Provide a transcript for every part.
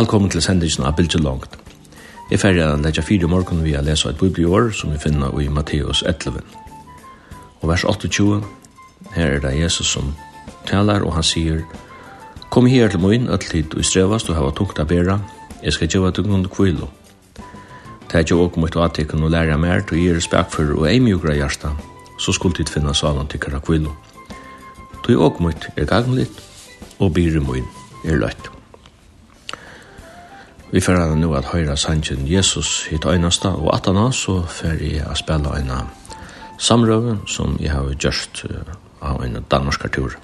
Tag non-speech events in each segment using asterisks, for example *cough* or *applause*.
Velkommen til sendingen av Bilge Langt. Jeg ferdig å legge fire morgen vi har lest et bibelår som vi finner i Matteus 11. Og vers 28, her er det Jesus som taler, og han sier, Kom her til min, at tid du strevast og hava tungt av bæra, jeg skal gjøre deg noen kvilo. Det er ikke åk mot atekken og lære mer, til å gjøre for og ei mjukra hjärsta, så skulle tid finne salen til kara kvilo. Det er åk mot er gagnlitt, og byr min er løtt. Vi får henne nå at høyre sannsyn Jesus hit øyneste, og at han så får jeg å spille en samrøve som jeg har gjort av en danskartur.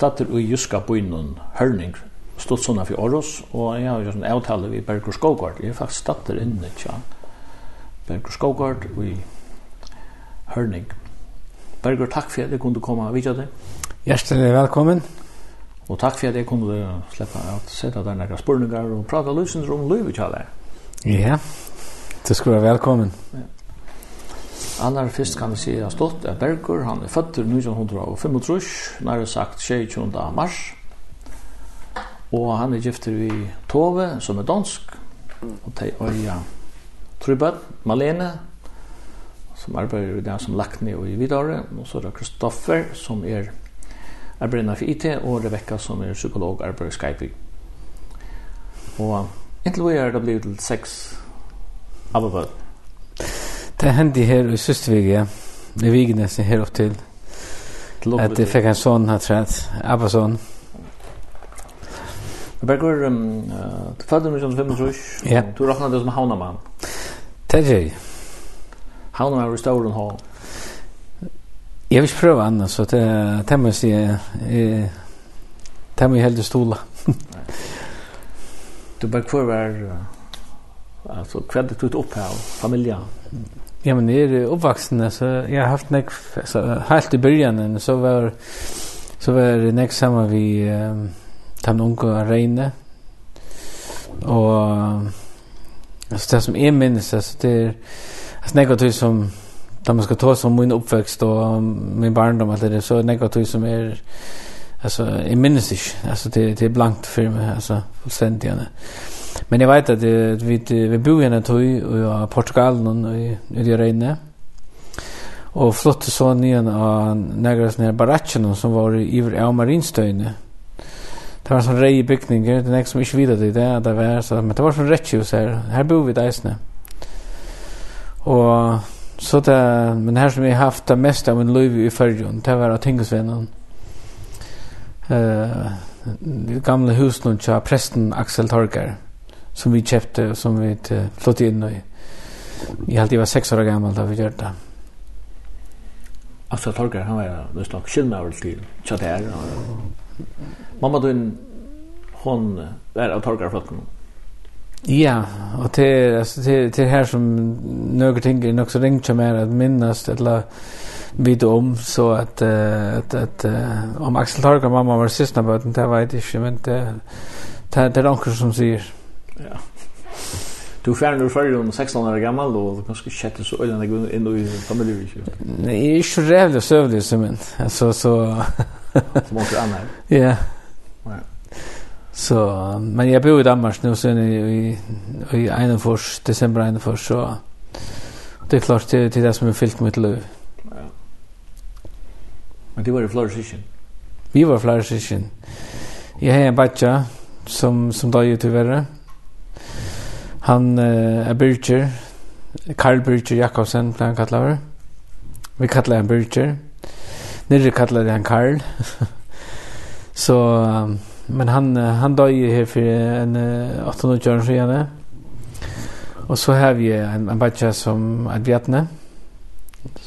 stater i Juska bøynun Hørning, stått sånn for Åros, og jeg har gjort en avtale ved Berger Skogard. Jeg er faktisk stater inne, tja. Berger Skogård i Hørning. Berger, takk for at jeg kunne komme og vidtja deg. Hjertelig velkommen. Og takk for at jeg kunne slippe at sette deg noen spørninger og prate løsens om livet til. Ja, du skal være velkommen. Ja. Aller først kan vi si at stått er Berger, han er født til 1935, nærmere sagt 22. mars. Og han er gifter vi Tove, som er dansk. Og de øya Trubad, Malene, som arbeider i det som lakne og i vidare. Og så er det Kristoffer, som er arbeider for IT, og Rebecca, som er psykolog, arbeider i Skype. Og inntil vi er det blivet til seks av Det hendte her i Søstvig, ja. I Vigenes, her opp til att det fick en son här trätt. Abba son. Vi bergur, du födde mig som 25 Ja. Du räknade det som haunaman. Tedje. Haunaman var stor och hall. vil ikke prøve annet, så det här måste jag... Det här jeg jag stola. Du bare kvar var... altså, hva er det du upp här, familja. Ja, men jag är uppvuxen. så jag har haft näck, så helt i början. Så var, så var det näck samma vi um, den unge Reine. Och alltså, det som jag minnes, alltså, det är altså negativt som da man skal ta som min uppväxt och min barndom alt det är så negativt som är alltså jeg minnes ikke, alltså det det er blankt for meg, altså fullstendig, fullständigt Men jag vet att vi vi bor igjen en tøy i Portugal och i det regnet. Och flott så nyen av nægras nere baracken som var i av marinstøyne. Det var sån rej byggningar, det nästa som inte vidare det där det var så men det var sånn rätt hus här. Bor vi där Og Och så det men här som vi haft det mest av min liv i förrjun, det var att tingesvännen. Eh gamla husen til prästen Axel Torgar som vi köpte och som vi flyttade in i. Jag hade var sex år gammal då vi gjorde det. Alltså Torgar han var det slags skillnader till chatter. Mamma då hon var av Torgar flocken. Ja, och det alltså det det här som några ting är också ringt som är att minnas eller vid om så att att att om Axel Torgar mamma var sista på den där vet jag men det det är onkel som säger Ja. Du fær nu fyrir um 16 år gammal og du kanskje kjette så øyne deg inn i familie ikke? Nei, jeg er ikke rævlig søvlig som en. Altså, så... Som åker anna Ja. Ja. Så, men jeg bor i Danmark nu, så i, i, i fors, desember 41, så det er klart til, til det som er fyllt mitt liv. Ja. Men det var i flere? Vi var i flere sysken. Jeg har en badja som, som da gjør til verre. Ja Han eh, er Birger, Karl Birger Jakobsen, ble han kallar. Vi kallar han Birger. Nere kallar han Karl. *laughs* så, men han, han døg her for en 800 år siden. Og så har vi en, en badja som er bjatne,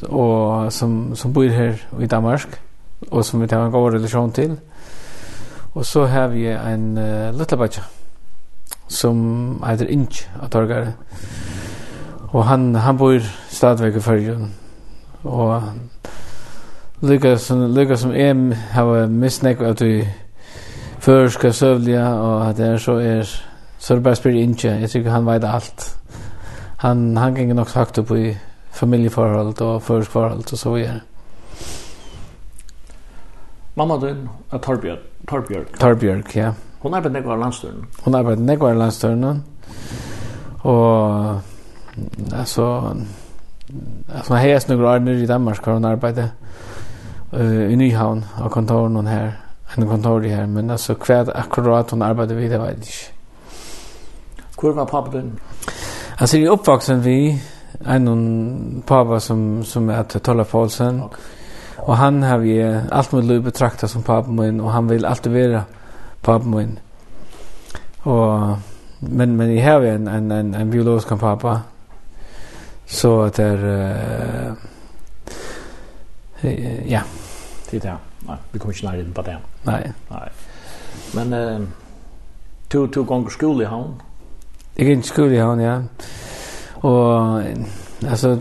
og som, som bor her i Danmark, og som vi tar en god relasjon til. Og så har vi en uh, lille badja, som heter Inch av Torgare. Og han, han bor stadigvæk i Førjun. Og lykka som, lykka som jeg har misnek at du førska søvliga og at det er så er så er det bare spyrir Inch. Jeg tykker han veit alt. Han, han ganger nok sagt opp i familjeforhold og førsk forhold og så videre. Mamma din er Torbjørg. Torbjørg, Torbjørg ja. Hon arbeidde nekvar landstøren. Hon arbeidde nekvar landstøren. Og altså altså her er år Arne i Danmark hvor hun arbeidde uh, i Nyhavn og kontoren hun her en kontor her, men altså hva akkurat hun arbeidde videre, vet jeg ikke. Hvor var pappa din? Altså jeg er oppvaksen vi en pappa som, som heter Tolle Paulsen okay. og han har vi alt med løy betraktet som pappa min og han vil alltid være pappa min. Og, men, men jeg har en, en, en, en biologisk pappa. Så det er... Uh, ja. Det er det. Nei, vi kommer ikke nærmere på det. Nei. Nei. Men uh, to, to ganger skole i havn? Jeg gikk skole i havn, ja. Og altså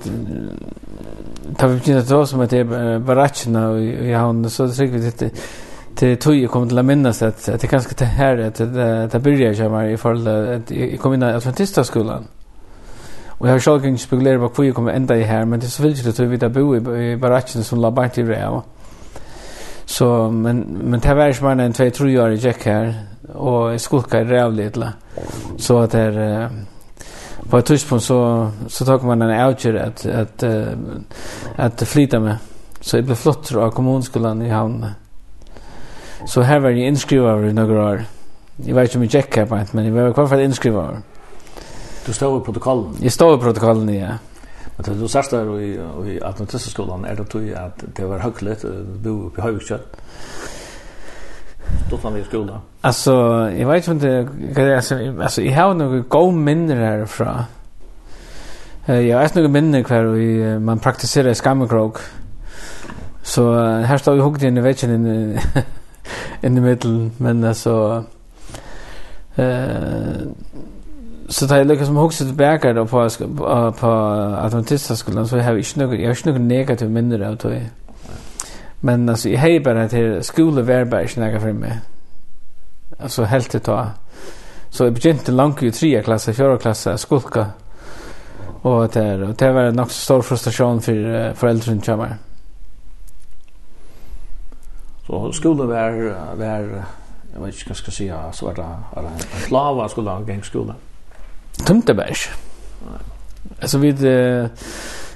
tar vi begynner til oss om at det er baratsjene i havn, så det sikkert ikke till tog jag kommer till att minnas att att det kanske det här att det det börjar jag kommer i fall att jag kom in i Adventista. Och jag har själv inte spekulera på hur jag kommer ända i här men det är så viktigt att vi där bo i baracken som la bant i Rea. Så men men det var ju en två tre år i Jack här och skolkar rävligt la. Så att det på ett tidspunkt så så tog man en outer att att att flytta med. Så det blev flott av kommunskolan i havn Så här var jag inskrivad i några år. Jag vet inte om jag checkar på men jag var i alla fall inskrivad. Du stod i protokollen? Jag stod i protokollen, ja. Men du sørste her i, i Adventistaskolan, er det tog at det var høylig å bo oppe i fann vi i skolan. Alltså, jag vet inte, alltså, det... Altså, altså jeg har noen gode minner Uh, jag har några minner och vi, man praktiserer skammekrog. Så här står vi hukket in i veckan. *laughs* in i mitten men alltså eh uh, så tar jag lyckas som huxet tillbaka då på, på, på Atlantistaskolan så har jag inte något, jag har inte något negativt mindre av det. Men alltså jag har bara till skolevärbar inte något för mig. Alltså helt till ta. Så jag begynte långt i tredje klasse, fjärde klasse, skolka. Och det, och det var en också stor frustration för uh, föräldrarna kommer. Mm Så skolan var var jag vet inte vad ska säga så var det en slava skulle han gäng skolan. Tömteberg. Alltså vid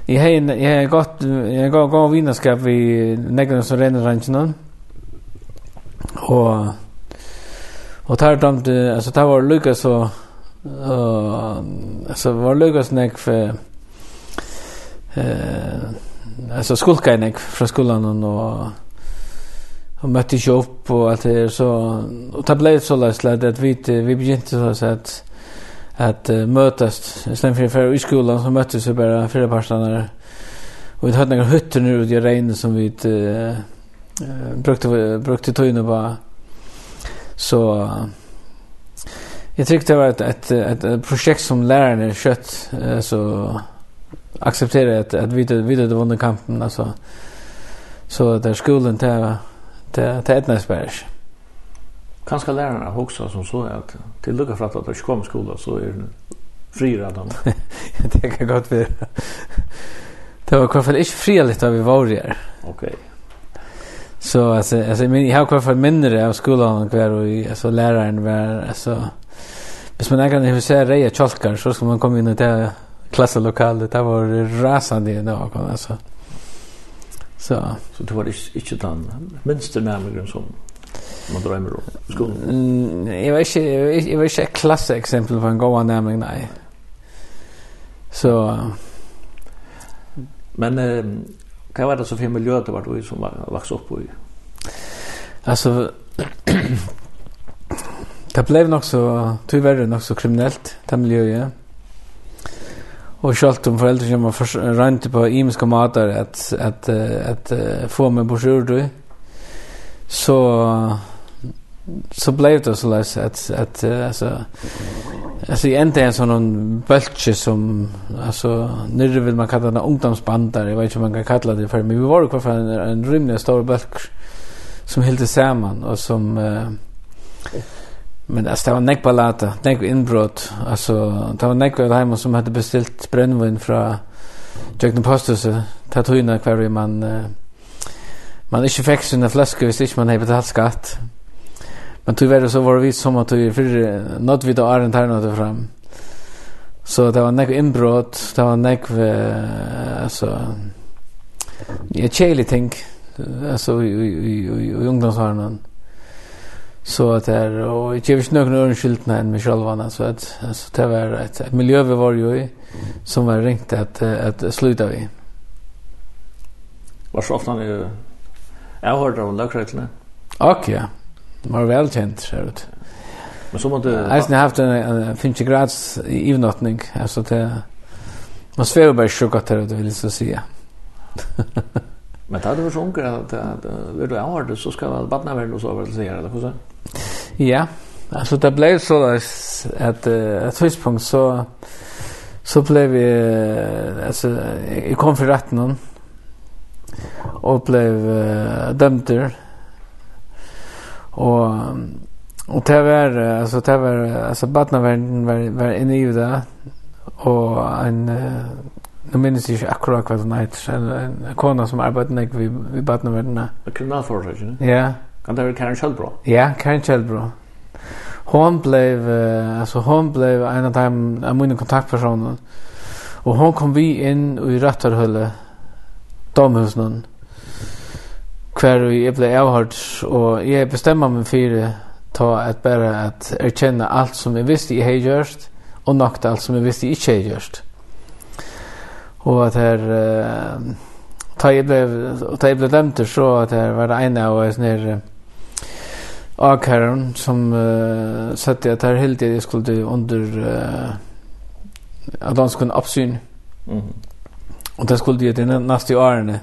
i hein jag har gått jag går går vinnerskap vi näggen som renner ranchen och och tar dömde alltså tar var Lucas så eh alltså var Lucas näck för eh alltså skolkainek från skolan och han mötte ju upp och allt det så och det blev så lätt att vi vi begynte så att att uh, mötas. Sen för för i skolan så möttes vi bara fyra personer och vi hade några hytter nu ute i regnet som vi uh, uh, brukte brukte tøyne på så jag tyckte det var ett ett, ett, ett projekt som lärarna kött uh, så accepterade att att vi vi det vann kampen alltså. Så där skolan där det det är nästan. Kanske lärarna också som så att till lucka för att det ska komma skola så är det friare dem. *laughs* det kan gott vara. Det var kanske inte friligt av vi var där. Okej. Så alltså alltså men jag har kanske mindre av skolan kvar och alltså läraren var alltså Hvis man egentlig vil se reie tjolkar, så skal man komme inn i det klasselokalet. Det var rasande i dag, altså. Så så det var ikke inte den minste närmare som man drömmer om Skolan. Mm, jag var inte, jag var ikke et klasse eksempel på en goda nærmere, nej. Så men eh, vad var det så för miljö det var du som var växte upp i? Alltså det *clears throat* blev nog så tyvärr nog så kriminellt det miljöet och självt om föräldrar som har rent på imiska matar att att att få mig på sjur så så blev det så läs att att alltså alltså inte en sån bultje som alltså nere vill man kalla det ungdomsbandar jag vet inte om man kan kalla det för men vi var kvar för en, en rymlig stor bulk som helt samman och som eh, Men alltså det var näck palata, näck inbrott. Alltså det var näck väl hemma som hade beställt brännvin från Jökten Posthuset. Det tog ju kvar man uh, man ikke fick sina flaskor hvis ikke man hade betalt skatt. Men tyvärr så var det vi som att vi för något vid Arent här nått fram. Så det var näck inbrott, det var näck uh, alltså jag chili ting. alltså i i i, i ungdomsharnan så att det och jag vet inte någon skylt när med själva så att alltså det var ett, ett miljö vi var ju i som var ringt att att sluta vi. Var så ofta ni jag hörde om lökräklarna. Och ja. Det var välkänt så ut. Men så måste Jag har haft en 50 grads ivnattning alltså det man svävar bara sjuka det vill så säga. *laughs* Men tar du för sjunker att det vill du ha det så ska det vattna väl och så väl säga eller hur så? Ja, alltså det blev så att uh, ett tidspunkt så så blev vi uh, alltså jag kom för rätten och blev uh, dömd där. Och och det var alltså det var alltså barnavärden var var var inne i det och en uh, Nu minns jeg ikke akkurat hva den heter. En, en kona som arbeider nek vi, vi badene verdene. Kriminalforsorgen? Ja. Kan det være Karin Kjellbro? Ja, Karin Kjellbro. Hon blev, alltså hon blev en av dem av mina kontaktpersoner. Och hon kom vi in i Rattarhölle, domhusen. Kvar jag blev avhört och jag bestämmer mig för ta att bara att erkänna allt som jag visste jag hade gjort och något allt som jag visste jag inte hade gjort. Och att här uh, ta jag blev ta jag blev dömd så att det var en av oss nere Akaron som uh, satte att här helt det skulle under uh, att de skulle uppsyn. Mm. Och det skulle det den nästa åren.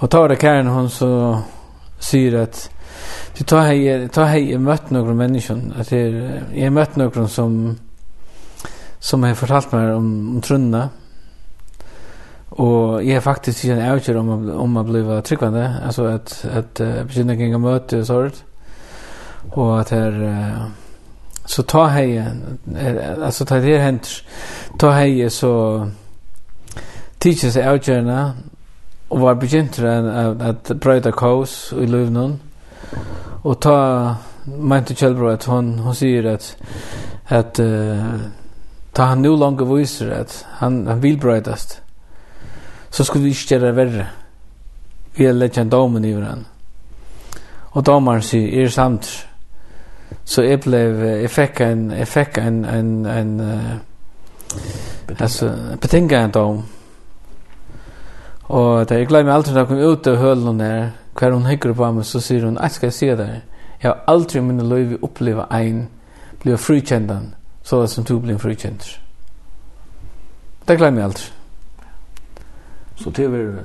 Och tar det Karen hon så säger att Du tar hej tar hej mött några människor att det är mött några som som har fortalt mig om, om trunna. Och jag är faktiskt en avgör om om att bli tryggvande alltså att att uh, begynna gänga möte och sånt og at her uh, så ta hei hej altså ta det hent ta hei så teaches seg journal og var begynt at, at brøyda kaos i Lövnon og ta mente Kjellbro at hon hon sier at at uh, ta han nu långa viser at han han vil brøydast så skulle vi inte göra verre vi har lett en domen i hverandre og damar sier er samt så jag blev jag fick en jag fick en en en uh, alltså betinga en dom. Och det jag glömmer alltid när jag kom ut ur höllen där kvar hon hickar på mig så säger hon att ska jag se där. Jag har aldrig i mina liv uppleva en bli frikändan så som du blir frikänd. Det glömmer jag aldrig. Så det är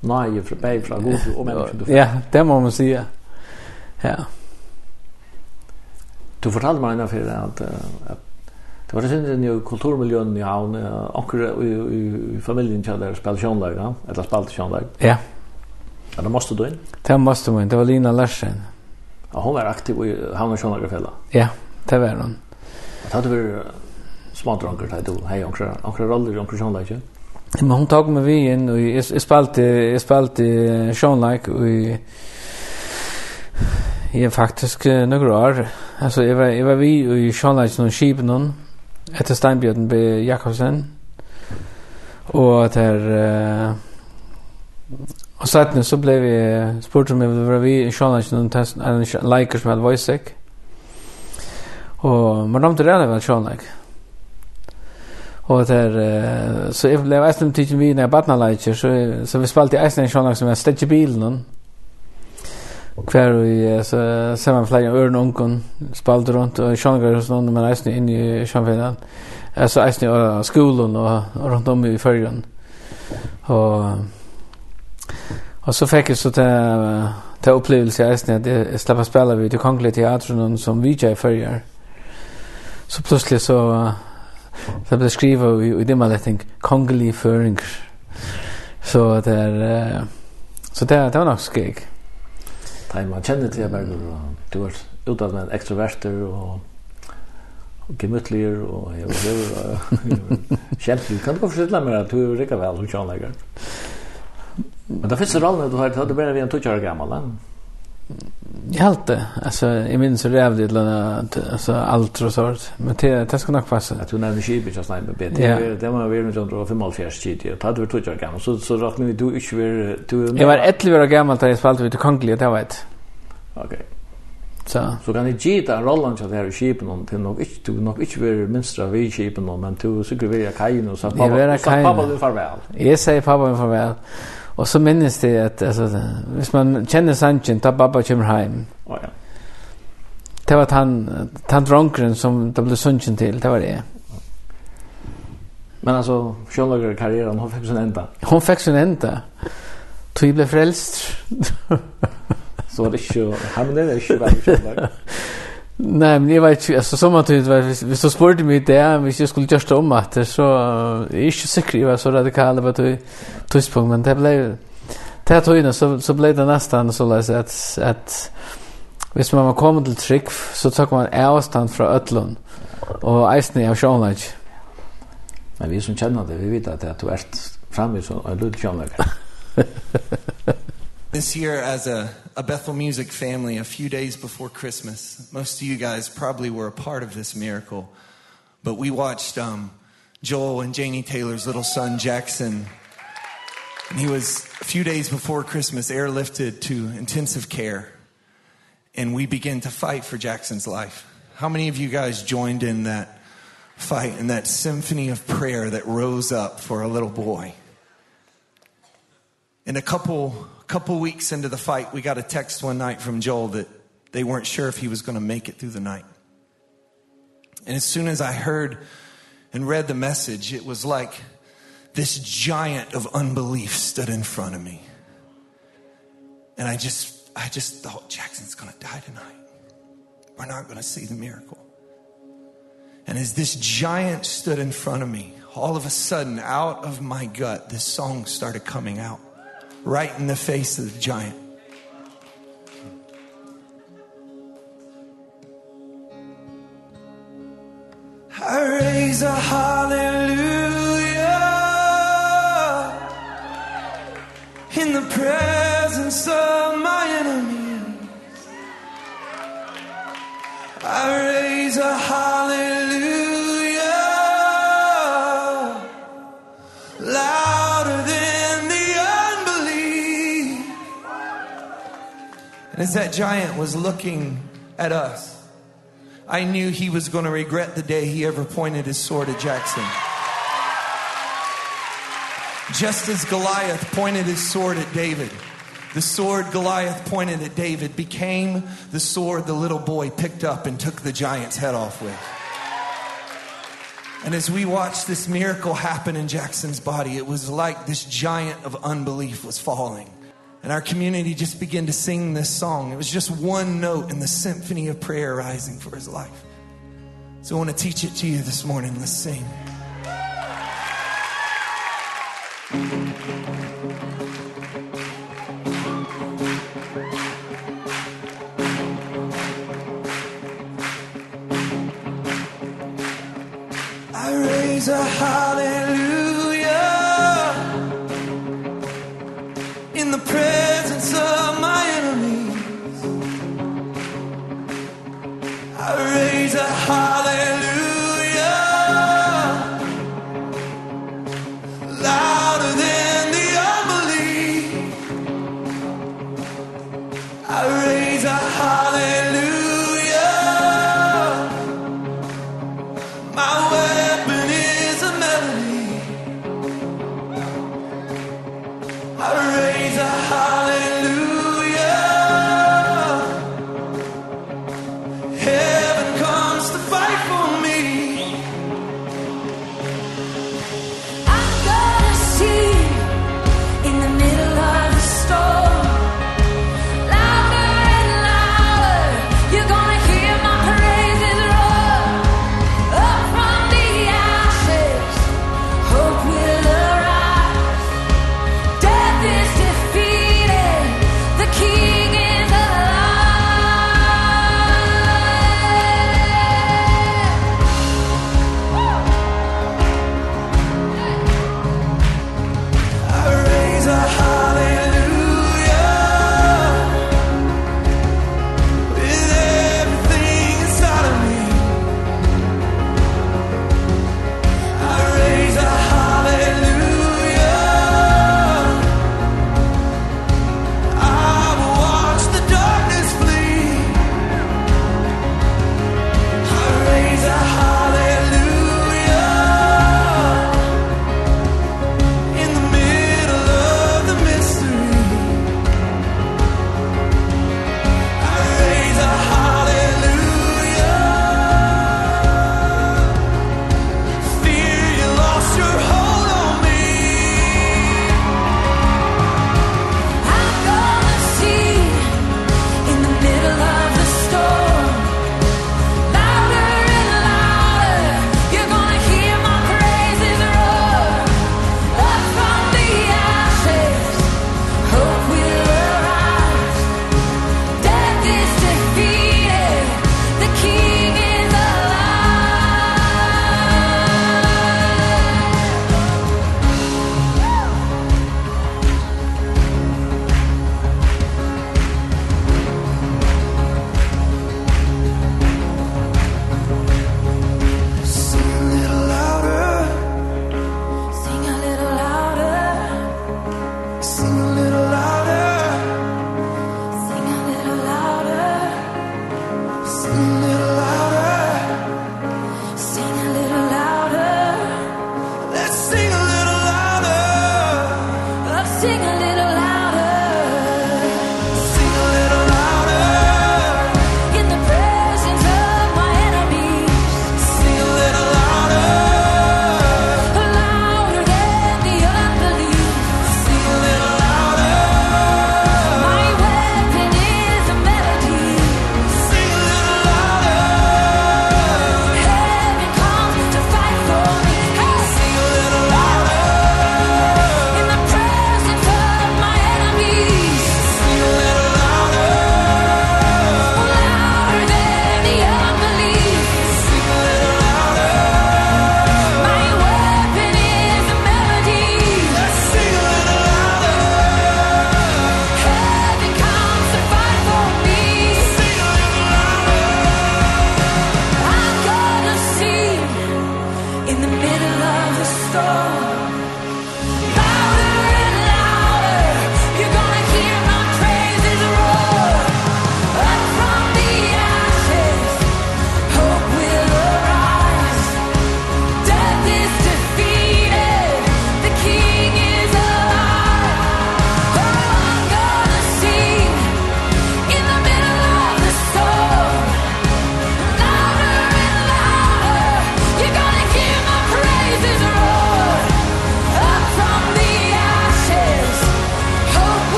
Nej, jag från Gud och människor. Ja, det må man säga. Ja. Du fortalte meg en affär att, at det var sin i kulturmiljøen i havn, anker i, i, i familien familjen kjallade spela kjallade, ja? eller spela kjallade. Ja. Ja, da måste du inn? Det måste du in, det var Lina Larsen. Ja, hon var aktiv i havn och kjallade fälla. Ja, det var hon. Det hade varit smart anker, det hade du, hei anker, anker roller, i anker kjallade, inte? Men hon tog mig vi in och jag spalte, jag spalte kjallade och jag faktiskt några år Alltså jag var jag var vi i Charlotte någon skip någon efter Steinbjörn be Jakobsen. Och där eh och sen så blev vi sport som vi var vi i Charlotte någon test en like som hade voice sick. Och men de där var Charlotte. Och där så jag blev ästlen tiden vi när barna så så vi spalte ästlen Charlotte som är städje bilen Og hver vi ser man flere øren ungen spalte rundt, og i sjangar hos noen, men eisen inn i sjanfinnan, altså eisen i skolen og rundt om i fyrgen. Og, og så fikk jeg så til, til opplevelse eisen at jeg slapp å spille vid det kongelige teatren som VJ fyrger. Så plutselig så, så blev skriva skrivet i, det man think kongelige føringer. Så det er, så det, det var nog skik. Da man kjenner til jeg berger, og du var utad med extroverter og og gemütliger, og jeg var hever, kjent, du kan ikke forstille meg at du er rikka vel, hun kjannlegger. Men det finnes rollen du har, det er bare vi en tutsjare gammal, Jag helt det. Alltså jag minns det jävligt alltså allt och sånt. Men det det ska nog passa. Att hon hade skipet just nej med det. Det var väl runt 155 shit. Jag hade varit tjugo gammal så så räknar vi du inte var du Jag var 11 år gammal där jag spelade vid Kongliga det vet. Okej. Så så kan det ge den rollen så där skipen om till nog inte du nog inte var minstra vi skipen om men du så skulle vi kajen och så pappa pappa du farväl. Jag säger pappa farväl. Och så minns det att alltså hvis man känner Sanchen ta pappa kommer hem. Ja. Det var han han drunkren som det blev sunchen till, det var det. Men alltså själva karriären hun fikk sin enda. Hon fick sin enda. Tui blev frälst. så det är ju han det är ju väl Nej, men jag vet inte, alltså som att det var, hvis du spurte mig det, hvis jag skulle just om att det, så är jag inte säker jag var så radikal på det tidspunkt, men det blev, det här tog så, så blev det nästan så läs att, att hvis man var kommit till trygg, så tog man avstånd från ötlun, och eisne av sjånlag. Men vi som känner det, vi vet at du er framme som en lyd sjånlag. *laughs* This year, as a, a Bethel Music family, a few days before Christmas, most of you guys probably were a part of this miracle. But we watched um, Joel and Janie Taylor's little son, Jackson. And he was, a few days before Christmas, airlifted to intensive care. And we began to fight for Jackson's life. How many of you guys joined in that fight and that symphony of prayer that rose up for a little boy? And a couple couple weeks into the fight, we got a text one night from Joel that they weren't sure if he was going to make it through the night. And as soon as I heard and read the message, it was like this giant of unbelief stood in front of me. And I just I just thought Jackson's going to die tonight. We're not going to see the miracle. And as this giant stood in front of me, all of a sudden out of my gut this song started coming out right in the face of the giant. I raise a hallelujah in the presence of my enemies. I raise a hallelujah As that giant was looking at us, I knew he was going to regret the day he ever pointed his sword at Jackson. Just as Goliath pointed his sword at David, the sword Goliath pointed at David became the sword the little boy picked up and took the giant's head off with. And as we watched this miracle happen in Jackson's body, it was like this giant of unbelief was falling and our community just began to sing this song. It was just one note in the symphony of prayer rising for his life. So I want to teach it to you this morning. Let's sing. I raise a hallelujah Father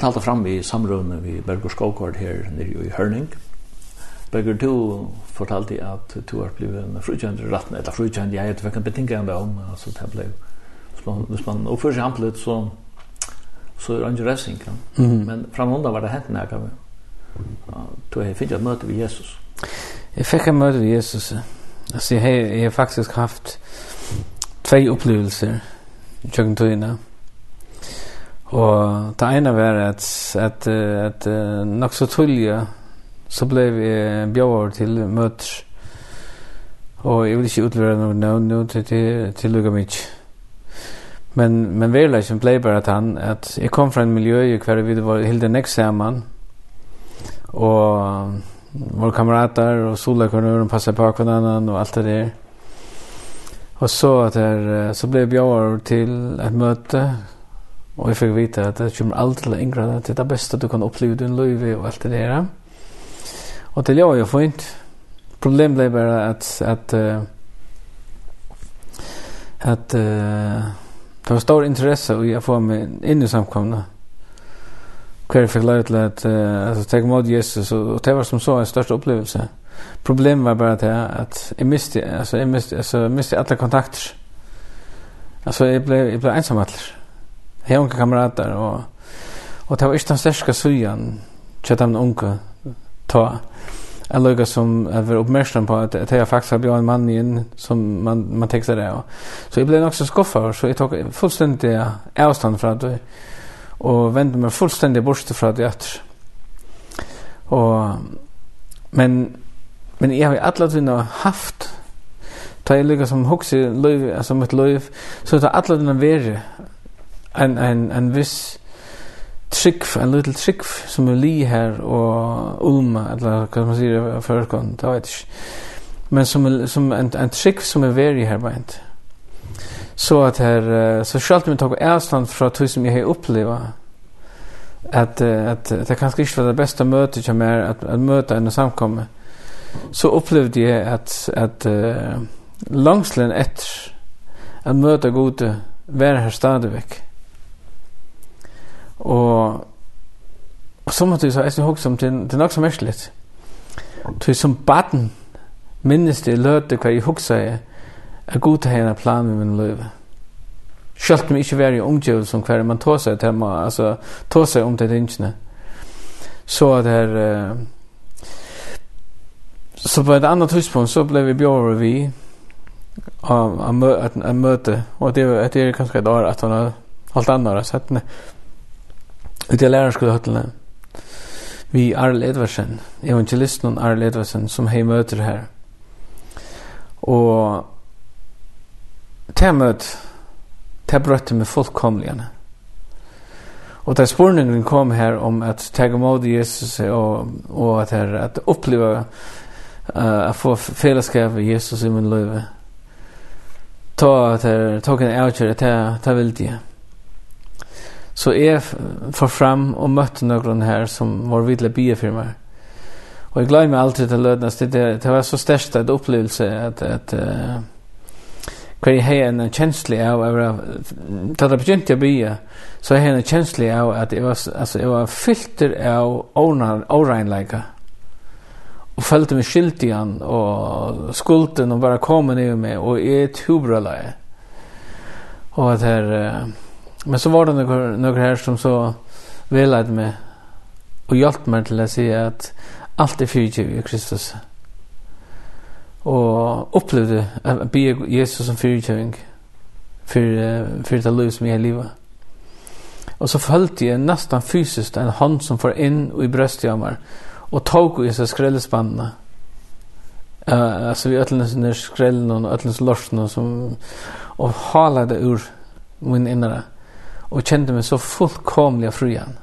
vi talte fram i samrøvene vi Berger Skogård her nere i Hørning. Berger, du fortalte at du har blivit en frukjent i eller frukjent, jeg vet ikke betinget enn om, altså det ble, hvis man, hvis man oppfører seg amplet, så, så er det ikke røsning, ja. Mm. men framhånda var det hent nær, kan vi. Du har finnet et møte ved Jesus. Jeg fikk et møte ved Jesus. Altså, jeg har, jeg har faktisk haft två opplevelser i kjøkkentøyene. Mm Og det ene var at, at, at, at nok så tullige så ble vi bjør til møter. Og jeg vil ikke utlevere noe navn nå til, til, til lukka mye. Men, men verleggen ble bare at han, at jeg kom fra en miljø i hver vi var helt enn ekst sammen. Og våre kamerater og solakvarnøren passet på hverandre og alt det der. Og så, at her, så ble jeg bjør til et møte Og jeg fikk vite at det kommer alt til å yngre, det er det beste du kan oppleve din liv og alt det der. Og til jeg var jo fint. Problemet ble bare at, at, uh, at uh, det var stor interesse i å få meg inn i samkomne. Hver fikk lov til at uh, altså, tenke mot Jesus, og, og det var som så en største opplevelse. Problemet var bare at, at jeg miste, altså, jeg miste, altså, jeg miste alle kontakter. Altså, jeg ble, jeg ble ensamhetler. Jeg har unge kamrater och och det var ikke den største sujan til de unge ta Jeg lukket som var uppmärksam på att, att jag faktiskt har blivit en man inn som man, man textar det. Och, så jag blev också skuffet, så jeg tog fullständigt avstand fra det och vendte meg fullstendig bort fra det etter. Och, men, men jag har alla tiden haft ta jeg lukket som huxi löv, alltså mitt löv så jag tar alla tiden värre en en en viss trick en little trick som är li här och ulma eller hva man sier for kon ta vet ikke. men som som en en trick som är very her bent så att här så skalt vi ta på Ärsland för att som jeg har uppleva att att at det kanske inte var det bästa mötet jag mer att at møte en samkomme så upplevde jeg att att uh, langslen etter at møte gode vara här stadigväck Og og så måtte jeg så etter hokse om det, det er nok så mærkeligt. Så som baden minnes det løte hva jeg hokse er at god til henne plan med min løve. Selv om jeg ikke var i omgjøvel som hver man tog seg til meg, altså tog seg om det tingene. Så at her... Uh, så på et annet tidspunkt så ble vi bjør vi av av, mø av møte, og det, det er kanskje et år at han har holdt sett så Ut i lærerskolehotellet vi Arl Edvarsen, evangelisten Arl Edvarsen, som hei møter her. Og til møt, til brøtte med fullkomligene. Og til spurningen kom her om at tega mod Jesus og, og at, her, at oppleva uh, at få fellesskap med Jesus i min liv. Ta at her, ta en avgjør, ta, ta, ta vilje. Så jeg får fram og møtte noen her som var vidle bie for meg. Og jeg gleder meg alltid til Lødnes. Det, det, det var så størst et opplevelse at, at uh, hver jeg har en kjensle av, da det begynte å bie, så jeg har en kjensle av at jeg var, altså, jeg var filter av åregnleika. Og følte meg skyldig igjen, og skulden, og bare kom ned med, og jeg er tubrøla. Og at her... Uh, Men så var det några, några här som så velade mig och hjälpte mig till att säga att allt är fyrtjiv i Kristus. Och upplevde att be Jesus som fyrtjiving för, för det liv som jag har livet. Och så följde jag nästan fysiskt en hand som får in i bröstjammar och tog i sig skrällspannarna. Uh, alltså vi ötlens när skrällen och ötlens lorsen som och halade ur min innare och kände mig så fullkomliga frugan.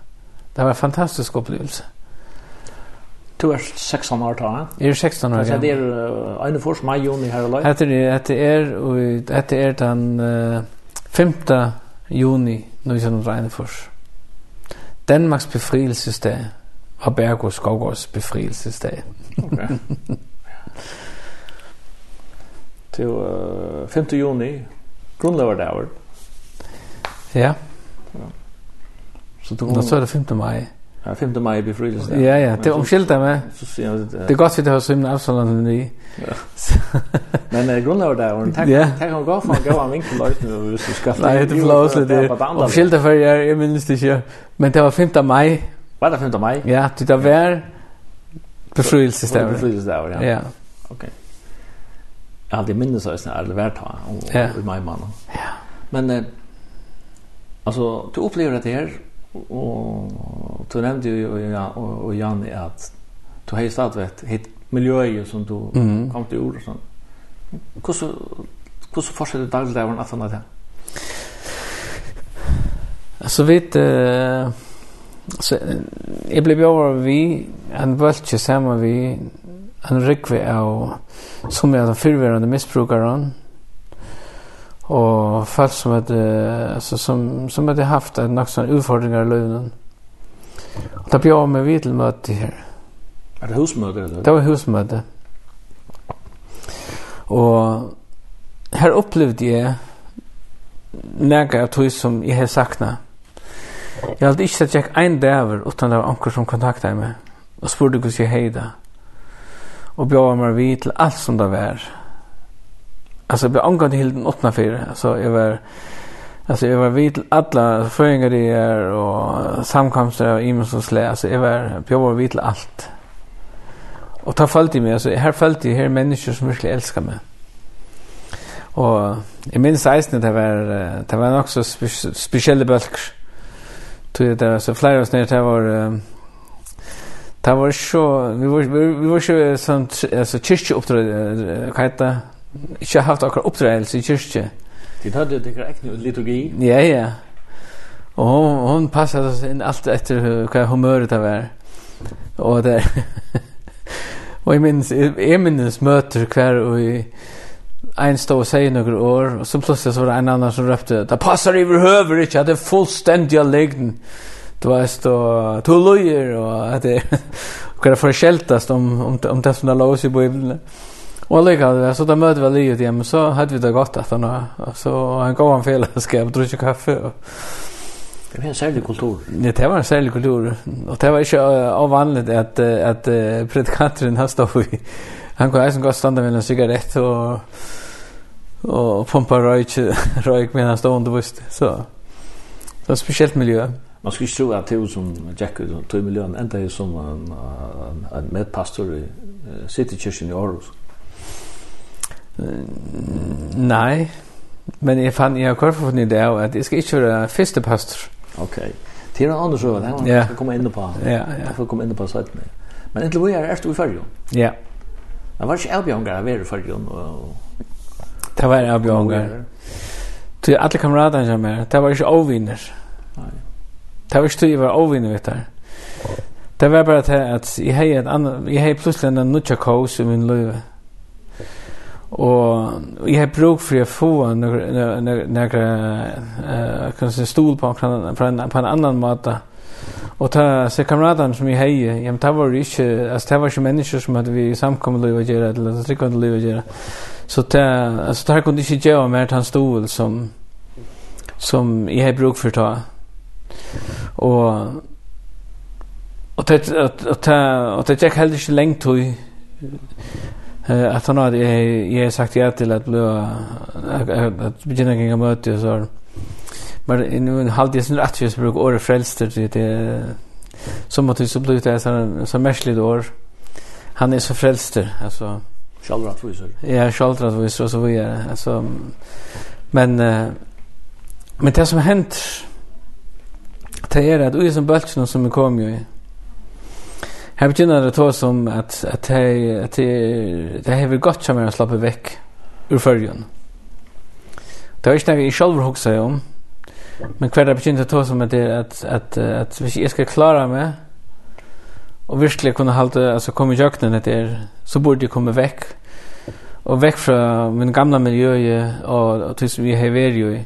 Det var en fantastisk upplevelse. Du er 16 år tar. Jeg er 16 år, ja. Det er Øyne Fors, meg, Joni, her og løy. Etter det, etter er, og hette er den uh, 5. juni, når vi kjenner Øyne Fors. Danmarks befrielsesdag var Bergo Skovgårds befrielsesdag. ok. *laughs* Til uh, 5. juni, grunnløverdager. Ja. Ja. Så då Nå så är det 5 maj. Ja, 5 maj blir. Ja, ja, det omskilda med. Det är gott vi det har simna Absalon nu. Men eh grundar där och tack tack han går från gå av vinkel lätt nu visst ska. Nej, det flås lite. Omskilda för jag är minst det Men det var 5 maj. Var det 5 maj? Ja, det där var befrielsesdagen. befrielsesdag, ja. Ja. Okej. Jag hade minnes så snart det vart han och med. Ja. Men alltså du upplever det här och du nämnde ju ja och Jan att du har ju startat hit miljöer som du mm. kom till ord och sånt. Hur så hur så forskar du dagligen där där? Alltså vet eh så jag blev ju över vi en völche samma vi en rikve av som jag den förvärande missbrukaren og folk som hadde, altså, som som hadde haft en nok sånn utfordringer i lönen. Då blev jag med vid till möte här. Är det husmöte eller? Det var husmøte. Og her opplevde jeg näka av tog som jeg har saknat. Jeg hadde ikke sett jeg en dæver utan det var anker som kontaktade meg og spurte hvordan jeg heida og bjør meg vid til alt som det var alltså vi angår till den åttna fyra alltså jag var alltså jag var vid alla föringar det är och samkomster och immens och slä alltså jag var jag var vid allt och ta följt i mig alltså här följt i här människor som verkligen älskar mig och jag minns eisen det var det var också spe, speciella bölker. tror det var så flera oss ner det var Det var så, vi var, vi var så sånt alltså kyrkjeuppdrag, hva heter det? ikke haft akkurat oppdragelse i kyrkje. De hadde det tekker ekne liturgi. Ja, ja. Og hon, hon passade oss inn alt etter hva humøret det var. Og det *laughs* Og jeg minnes, jeg minnes møter hver og i en stod og sier noen år, og så plutselig så var det en annan som røpte, det passer i vår høver ikke, det er fullstendig av legden. Du vet, og to løyer, og det er det skjeltast om, om, om det som det la i bøyblene. Ja. Och lika det så där möter väl livet igen så hade vi det gott att han så han gav en fällskap dricka kaffe. Det var en särlig kultur. Ja, det var en særlig kultur. Och det var inte avvanligt att, att, att predikanten han stod i. Han kunne eisen godt standa med en cigarett och, och pumpa røyk, røyk med han stod under bust. Så det var en speciellt miljö. Man skulle tro att det som Jack tog miljön ända är som en, en medpastor i City Church i Aarhus. Nei, men jeg fann, jeg har kvar for det av at jeg skal ikke være første pastor. Ok, det er noen andre søver, det er skal komme inn på, ja, ja. jeg får komme inn på søttene. Men inntil hvor er du i Førjo? Ja. Men var ikke avbjørnger av er i Førjo? Det var avbjørnger. Til alle kameradene som er, det var ikke avvinner. Nei. Det var ikke du jeg var avvinner, vet du. Det var bare til at jeg har plutselig en nødja kås i min løyve. Ja Og jeg har bruk for å få några några kanske stol på en på en, på en annan måte. Og ta se kamraterna som jeg heier, jamen tar var ikke, altså alltså det var ikke mennesker som hadde vi samkommet liv å gjøre, eller att trycka lov att göra. Så det, altså det kunne ikke gjøre mer til en stol som som jeg har bruk för ta. Og och det att att att det gick helt inte länge tog Eh att han hade jag har sagt ja till att bli att begynna gänga möte och så. Men nu hade jag sin rättvis bruk och frälster till det som att så blev det så så märsligt år. Han är så frälster alltså Sjaldrat visar. Ja, sjaldrat visar så så vidare. Alltså men men det som hänt det är att isen bulten som kom ju Här begynner det då som att att det att det har vi gott som jag slappar veck ur följen. Det är inte jag själv huxar om. Men kvar det begynner det då som att det att att att hvis jag ska klara mig och verkligen kunna hålla alltså komma i jakten det är så borde det komma veck och veck från min gamla miljö och, och tills vi har varit i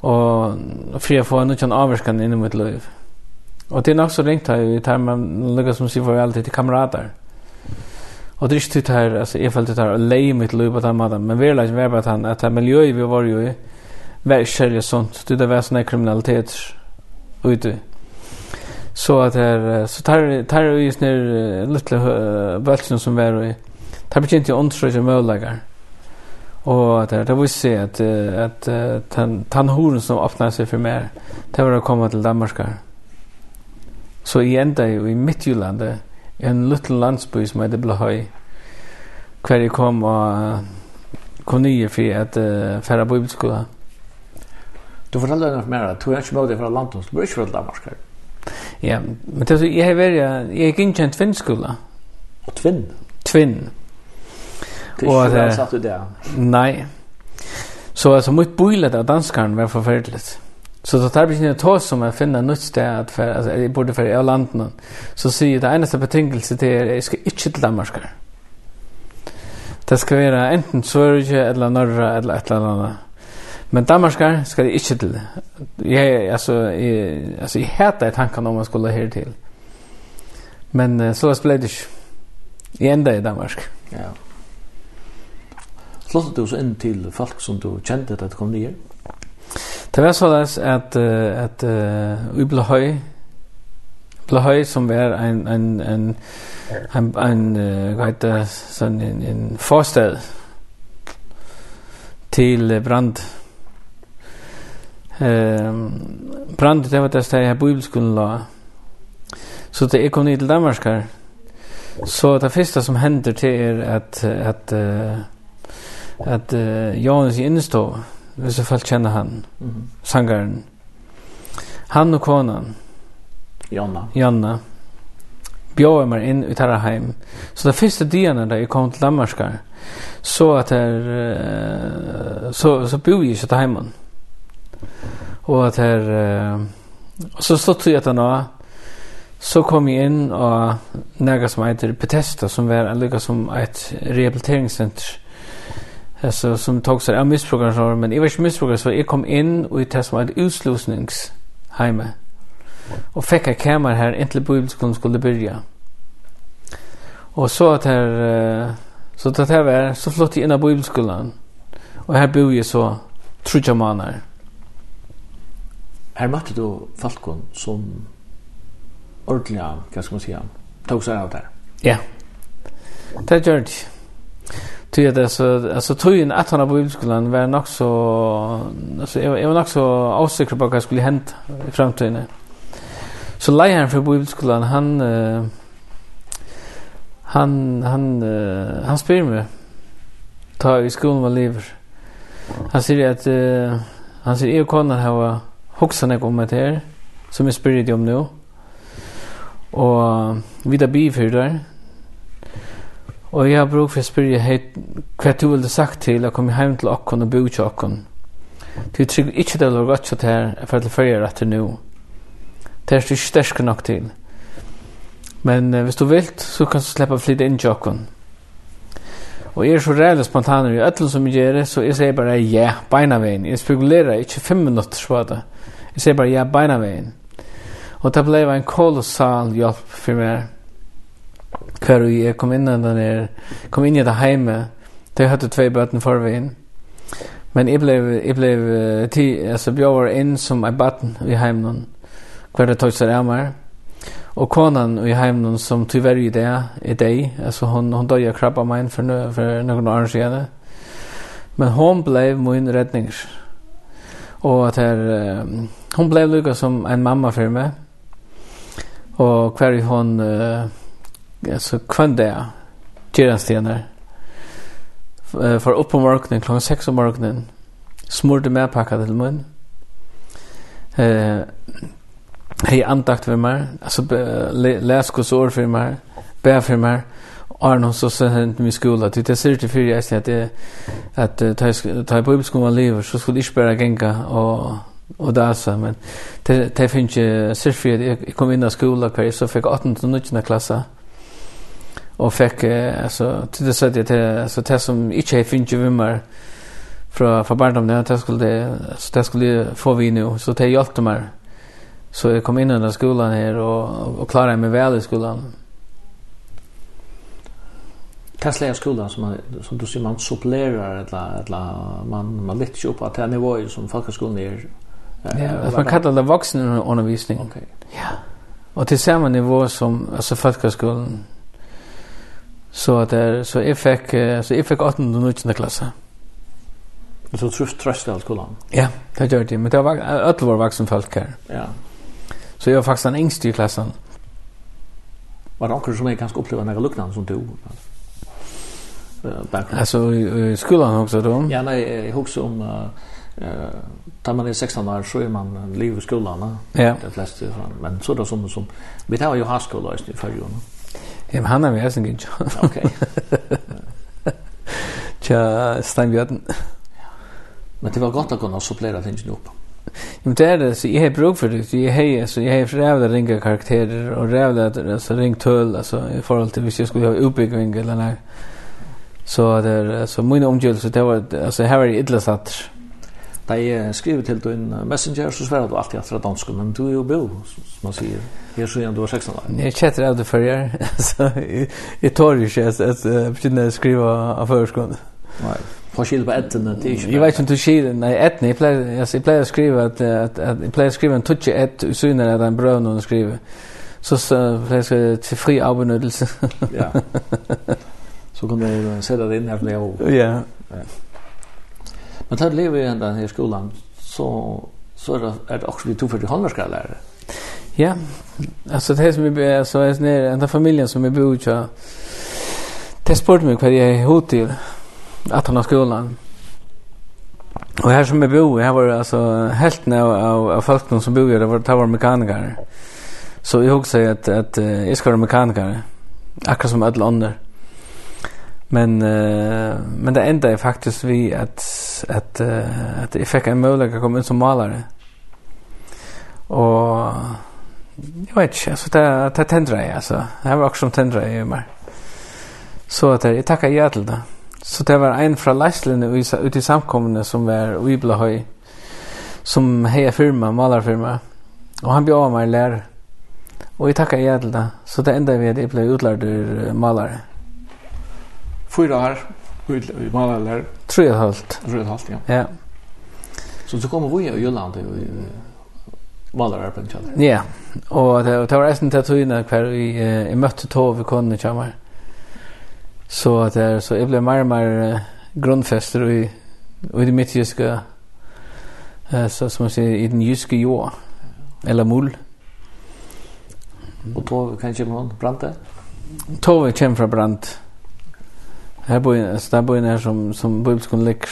och för att få en annan avskan inom mitt liv. Och det är nog så ringt här i tar man lukar som sig för alltid till kamrater. Och det är inte det här, alltså jag följde det här och lej mitt liv på den maten. Men vi är liksom bara att han, att det här miljö vi var ju i var kärle sånt. Det där var såna kriminalitet ute. Så att här, så tar tar ju just ner lite bulten som var i. Tar vi inte undersöka möjligheter. Och att det vill se att att han han horen som öppnar sig för mer. Det var att komma till Danmark. Så jeg enda jo i Midtjyllandet, en liten landsby som heter Blahøy, hver jeg kom og kom nye for at uh, færre bibelskola. Du fortalte deg mer, du er ikke med deg fra landet, du er ikke fra Danmark her. Ja, men det, er så, jeg har vært, jeg gikk ikke en tvinnskola. Og tvinn? Tvinn. Det er ikke fra satt du det? Nei. Så altså, mitt bøylet av danskaren var forferdelig. Så då tar vi inte ta som att finna nytt sted att för alltså det borde för jag landet så säger det enda betingelse till er jag ska inte till Danmark. Det ska vara enten Sverige eller norra eller ett eller annat. Men Danmark ska det inte till. Jag alltså jag, alltså jag hatar tanken om man skulle här till. Men så blev det i enda i Danmark. Ja. Slått du så inn til folk som du kjente at det kom nye? Det var således at, uh, at uh, vi ble høy ble høy som var en, en, en, en, en uh, hvad heter, sånn en, en forstad til uh, Brand. Uh, Brand, det var det sted, jeg bibelskolen la. Så det er kom ned til Danmark her, så det første som hender til er at, at, uh, at uh, Johannes i innestået, hvis jeg folk kjenner han, mm -hmm. sangeren. Han og konan, Janna, Janna bjöd meg inn i Taraheim. Så det første dagen da jeg kom til Danmark så at her, uh, så så bor jeg ikke til heimen. Og at her, uh, og så stod jeg etter nå, så kom jeg inn og några som heter Bethesda som var en lycka som ett rehabiliteringscenter Alltså som tog sig av missbrukare men jag var inte missbrukare så jag kom in och i det som var ett utslusningsheime och fick en kamer här inte bibelskolan skulle börja och så att här så att här var så flott i ena bibelskolan och här bor jag så trutja manar Här mötte du Falkon som ordentliga, kan ska man säga, tog sig av där. Ja, det gör det. Ty det så alltså tror att han på bibelskolan var nog så alltså jag var nog så osäker på vad skulle hända i framtiden. Så lejaren för bibelskolan han uh, han han uh, han spyr mig ta i skolan vad lever. Han säger att uh, han säger jag konen ha huxat jag om det här som är spyr om nu. Och vidare bifyrdar Og jeg har brug for å spørre hei, hva du ville sagt til å komme hjem til okken og bo til okken. Du trygg ikke det var godt til her, for får til ferie rett til nå. Det er du ikke sterske nok til. Men uh, hvis du vil, så kan du slippe å flytte inn til okken. Og jeg er så reelle spontaner i ødelen som jeg gjør, det, så jeg sier bare ja, beina veien. Jeg spekulerer ikke fem minutter på det. Jeg sier bare ja, beina veien. Og det ble en kolossal hjelp for meg kvar vi jeg kom inn den er, kom inn i det heime, det hadde tvei bøten for vi inn. Men jeg ble, jeg ble, ti, altså bjør inn som en bøten i heimen, hver det tog seg av meg. Og konan i heimen som tyvärr i det, i deg, altså hon, hon døg krabba meg inn for, nø, for noen år siden. Men hon ble min redning. Og at her, um, hon ble lukka som en mamma for meg. Og hver hon... Uh, alltså kvann där Gerans stenar. För upp på morgonen klockan 6 på morgonen smorde med packa till mun. Eh hej antakt för mig. Alltså läs kus ord för mig. Bär för mig. Arnon så sen hent min skola. Till det ser till för jag att det att ta på skolan lever så skulle jag bara gänga och och där så men det det finns ju särskilt jag kom in i skolan kvar så fick 18 till 19 klasser och eh, alltså til det så att det altså det som inte jeg finner ju vimmer fra, fra barndomen det skulle så det skulle få vi nu så det hjälpte meg så jag kom in i den skolan här och och klarade mig väl i skolan Tesla skolan som man, som du sier man supplerar eller eller man man litt ikke opp at det nivåer som folkhögskolan är. Ja, man kallar det vuxenundervisning. Okej. Okay. Ja. Och till samma nivå som alltså folkhögskolan. Så där så jag fick så jag fick 18 och 19 klasse. Och så trust trust all skolan. Ja, det gjorde det. Men det var alla var vuxna folk här. Ja. Så jag var faktiskt den yngste i klassen. Var det någon som jag kanske upplevde några liknande som du? Background. Alltså i skolan också då? Ja, nej, jag huxar om eh tar man är 16 år så är man liv i skolan. Ja. Det flesta men så då som som vi tar ju haskola i förrjun. Ja, han har vi eisen gitt. Ok. *laughs* Tja, Stein Bjørten. Men det var godt å kunne supplera tingene opp. Ja, men det är det, så jag har brug för det. Jag har, så jag har rævla ringa karakterer, og rævla, altså, ring tull alltså, i förhåll till hvis jag skulle ha utbygging eller noe. Så det är så mina omgivelser, det var, alltså här var det idlesatter. Da jeg skriver til din messenger, så svarer du alltid etter dansk, men du er jo bo, som man sier, her så igjen du var 16 år. Jeg kjetter av det før jeg, *laughs* så jeg tar ikke at jeg begynner å skrive av førskolen. Nei, på skil på ettene, det er ikke Jeg vet ikke om du sier, nei, ettene, jeg pleier, jeg pleier å skrive at, at, at jeg pleier å skrive en tutsi ett, usyner at en brøv noen skriver. Så, så pleier jeg å skrive til fri avbenyttelse. ja. Så kan du sette det inn her, for det er jo. Ja. Ja. Men tar lever i den här skolan så så är det, är det också vi tog för handverkare lärare. Ja, alltså det som vi så är ner den där familjen som vi bor i. Det sport mig vad jag hot till att han har skolan. Och här som vi bor, här var det alltså helt när av, av folk som bor här, det var det var mekaniker. Så jag också att att jag ska vara mekaniker. Akkurat som alla andra. Men uh, men det enda är faktiskt vi att att uh, att jag fick en möjlighet att komma in som målare. Och jag vet inte, alltså det, det tändrar jag alltså. Det här var också som tändrar jag mig. Så att jag tackar ja till det. Så det var en från Leislinne ute i samkommande som var i som heja firma, malarfirma. Och han bjöd av mig lärare. Och jag tackar ja till det. Så det enda vi at blev ble utlærd ur malare fyra år i Malalar. Tre och halvt. Tre och halvt, ja. Ja. Så så kommer vi i Jylland i Malalar på en Ja, og det det var resten til tøyene hver vi, jeg møtte tog vi kunne kjemme. Så, det, så jeg ble mer og mer grunnfester i, i det midtjyske, så som man sier, i den jyske jord, eller mull. Og tog kanskje man brant det? Tove kommer fra brant. Här bor en där bor en här som som bibelskon läcks.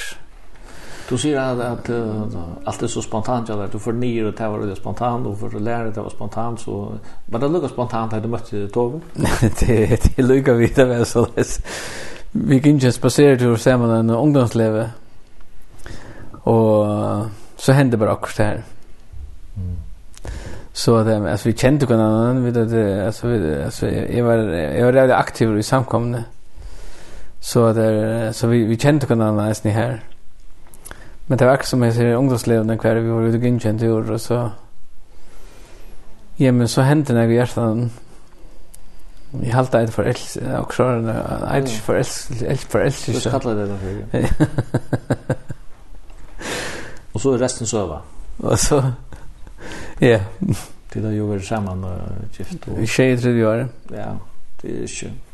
Du ser att, att uh, allt är så spontant jag där du får ner och var det spontant och för lära det var spontant så men det lukar spontant hade mött Tove. *laughs* det det lukar vi det väl så det vi kan inte spasera till samman en ungdomsleve. Och så hände bara också det här. Så att alltså vi kände varandra, vi det alltså vi alltså jag var jag var väldigt aktiv i samkomne. Så där så vi vi kände kunna nice ni här. Men det var också som jag säger ungdomsleven kvar vi var ute och gynkänt i år och så Ja, men så hände när vi hjärtan Vi halta ett för els och så en ett för els ett för els så kallar det det för. og så resten søva Och så ja, til det jo ju sammen og gift og Vi skejt tredje år Ja, det er skönt.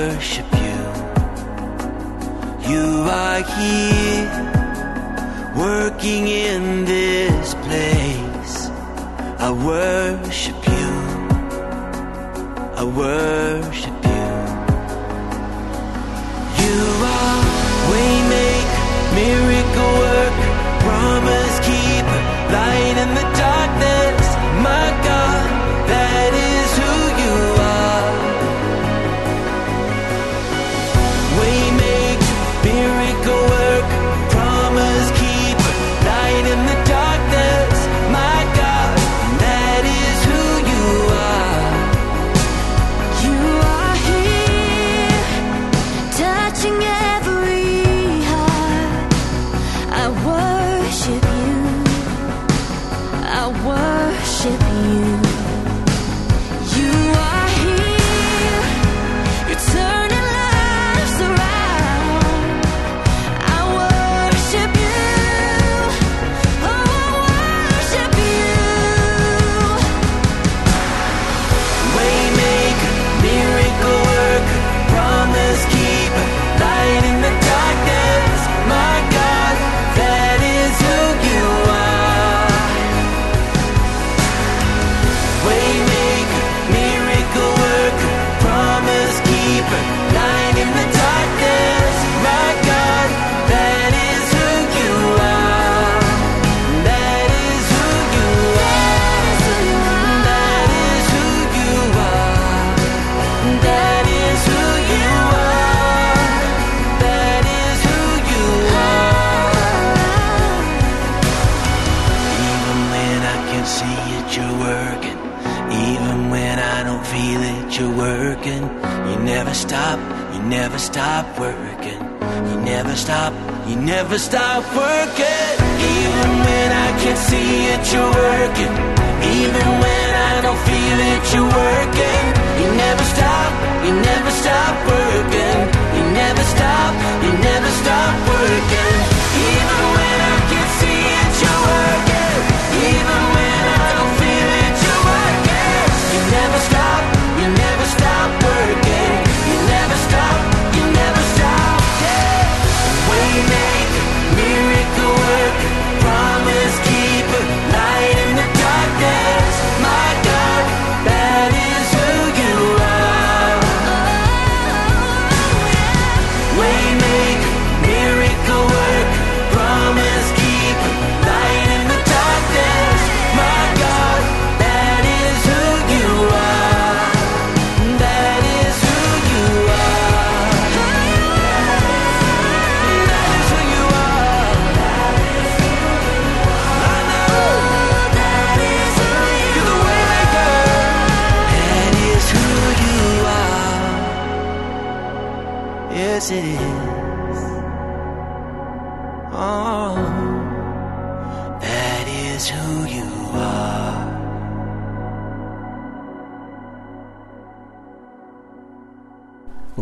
by here working in this place. I worship you. I worship you. You are way make miracle work promise keep light in the darkness my God. You never stop working. Even when I can't see it, you're working. Even when I don't feel it, you're working. You never stop, you never stop working.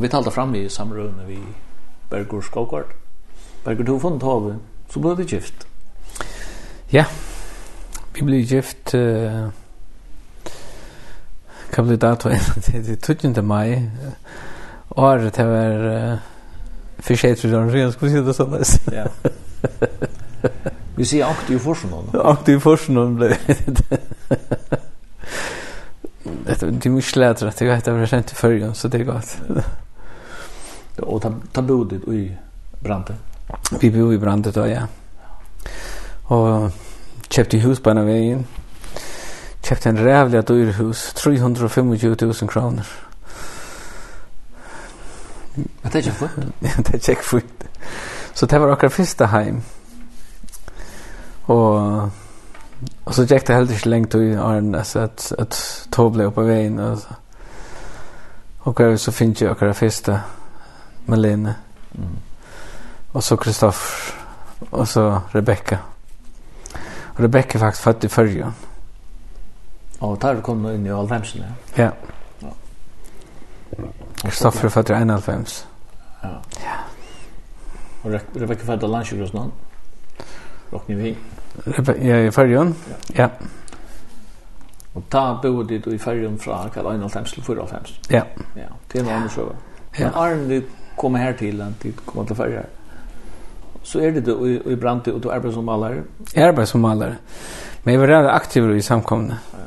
vi talte fram i samrøvene vi Bergur Skogard. Bergur, du har funnet havet, så ble det gift. Ja, vi ble gift... Uh, hva ble datoen? *laughs* det er 12. mai. Året det var... Uh, for skjedd for den røyne, skulle si det sånn. Ja. Vi sier aktiv forskning. *laughs* Aktiv forskning ble *laughs* det. Det är mycket lättare att det är ett av det sent i førgen, så det er godt. Och ta, ta bodet i Brante? Vi bodde i Brante då, ja. Och köpte hus på den vägen. Köpte en rävliga dyr hus, 325.000 kronor. Men det är fint. Ja, det är fint. Så det var akkurat första hem. Och och så gick det helt inte länge i Arne alltså att att tog blev på vägen alltså. Och så finns ju akkurat första Malene. Mm. Och så Kristoffer och så Rebecca. Och Rebecca är faktiskt född i förrjön. Och där kom hon in i Alvhemsen. Ja. ja. Kristoffer är född i Alvhems. Ja. Ja. Och Rebecca född i Landsjögrosnan. Rockni vi. Ja, i förrjön. Ja. ja. Og ta bodde du i färgen fra Karl Einald Femsel, 4 Ja. Ja. det til en annen sjøve. Ja. Men Arne, komma här till än till komma till färja. Så är det då i i Brante och du arbetar som målare. Jag arbetar som målare. Men jag var redan aktiv i samkomna. Ja.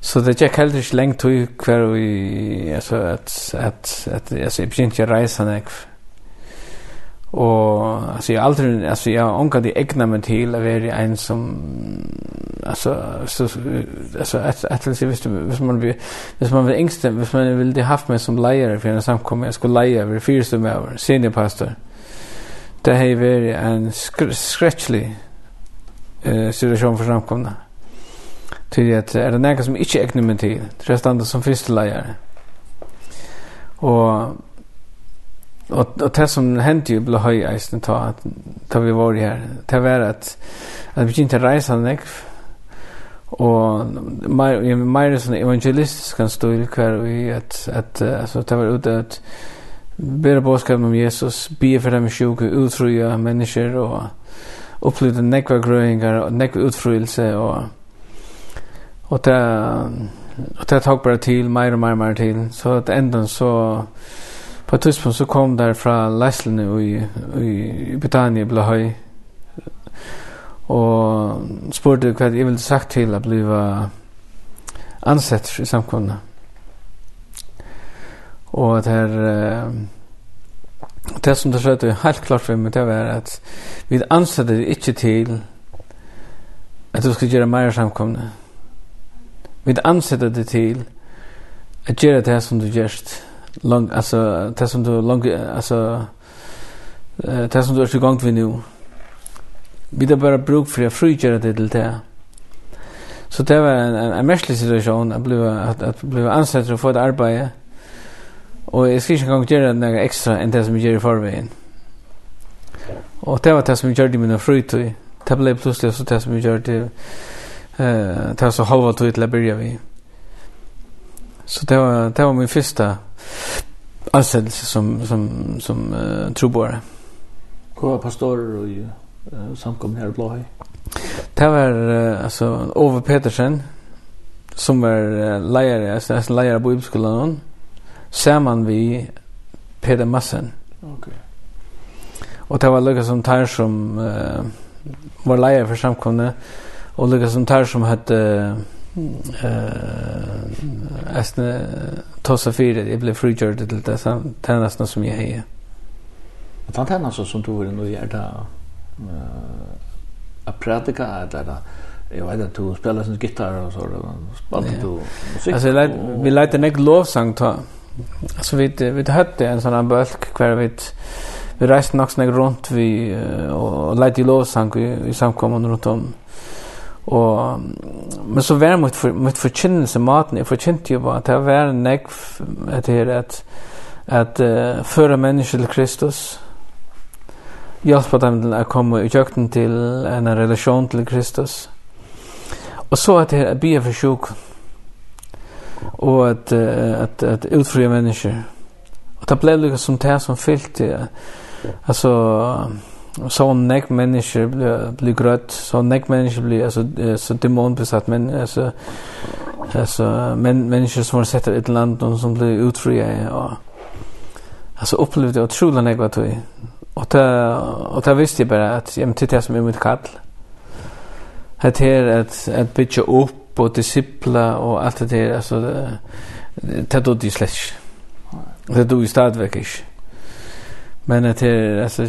Så det gick heller inte länge till kvar vi alltså att att att alltså jag begynte resa när Og Och alltså aldri, altså, jeg har onkar det egna meg til å være en som altså, så alltså att att det visst hvis man vill hvis man vill yngste, hvis man vill det haft meg som leier, for en samkomma jeg skulle leie over fyrste med över senior pastor. Det har vært en skr skräcklig eh situation för samkomna till att är det något som inte egna med till det är standard som första lärare och och och det som hände ju blev höj isen ta att ta vi var här det var att att vi inte resa näck och mer mer sån evangelistisk kan stå i kvar vi att att alltså det var ut att bättre bådskapen om Jesus be för dem sjuke, utrya människor och uppleva nekva grøyngar, och näckva utfröelse och och det og det tok bara till mer och mer mer till så att ändå så på et tidspunkt så kom der fra Leislene i, i i Britannia ble høy og spurte hva jeg ville sagt til å bli ansett i samkomne og det er... Uh, det som det skjedde helt klart for meg det var at vi ansatte det ikke til at du skulle gjøre mer samkomne vi ansatte det til at gjøre det som du gjørst lång alltså det som du lång alltså det som du är igång vid nu vi det bara bruk för jag frigör det till det så det var en, en, en märklig situation att bli att, att bli ansatt för att få ett arbete och jag ska inte gång göra något extra än det som jag gör i förvägen och det var det som jag gjorde i mina fritid det blev plötsligt så det som jag gjorde eh det så halva tid till att börja vi så det var det var min första ansettelse som som som uh, troboare. Och pastorer och uh, samkomna her i Blåhøy? Det var uh, alltså Ove Petersen som var uh, leier, alltså, alltså leier på Bibelskolen, hon. Vi Peter Massen. Okej. Og Och det var Lucas som tar som uh, var leier för samkommet, och Lucas som tar som hette uh, eh ästne tossa för det blev frukört til det sen tjänsten som jeg är. Och tant henne så som du vill nu er där eh att predika eller jeg vet at du spelar sin gitar og så spelar du musik. Alltså vi lät en lovsang ta. altså vi vi hade en sånn bølk bölk kvar vi vi reiste nok snakk rundt vi og leite i lovsang i, i samkommende rundt om Og, men så var mitt, for, mitt forkynnelse maten, jeg forkynte jo at det var en det er at, at uh, føre mennesker til Kristus, hjelpe dem til å komme i kjøkken til en relasjon til Kristus, og så at det er bia for sjuk, og at, uh, at, at utfrie mennesker. Og det ble liksom som det som fyllte, altså, uh, så nek mennesker blir blir grøtt så nek mennesker blir alltså så demon besatt men alltså alltså men mennesker som har sett ett land och som blir utfria och alltså upplevt det otroligt nek vad det och det och det visste jag bara att jag tittar som är mitt kall. Det här att att bygga upp och discipla och allt det där alltså det det då det slash det då i stadverkish Men det är alltså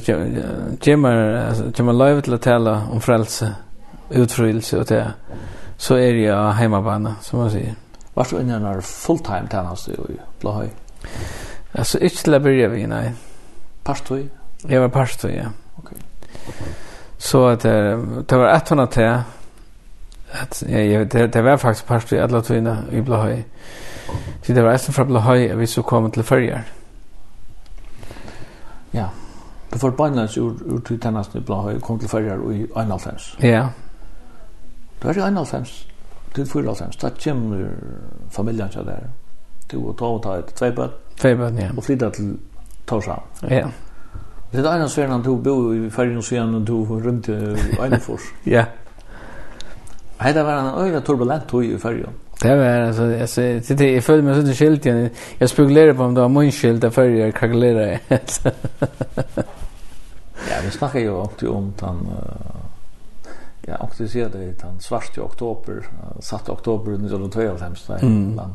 Jimmer alltså Jimmer Love till att tala om frälse, utfrielse och det. Så är det ju hemmabana som man säger. Var du inne när fulltime tjänst du i Blåhöj? Alltså inte till att börja vid, nej. Pastor? Jag var pastor, ja. Okej. Så att det det var 100 till att ja, ja, det, det var faktiskt pastor i alla tvinna i Blåhöj. Så det var nästan från Blåhöj vi så kom till förjar. Mm Ja. Du får bannlands ur, ur til tennast i Blahøy, kom til ferjar i 91. Ja. Du er i 91 til 94. Da kommer familien til der. Du og ta og ta et tvei bøtt. Tvei bøtt, ja. Og flytta til Torshavn. Ja. Det er ene ferien at du bo i ferjen og siden og du i Einefors. ja. Hei, det var en øyne turbulent tog i ferjen. Det var alltså alltså det är följde mig sån skilt igen. Jag spekulerar på om det var min skilt där för jag kalkylerar. *laughs* ja, vi snackar ju också om han ja, och det ser det han svart i oktober, uh, satt oktober 1992 där mm. land.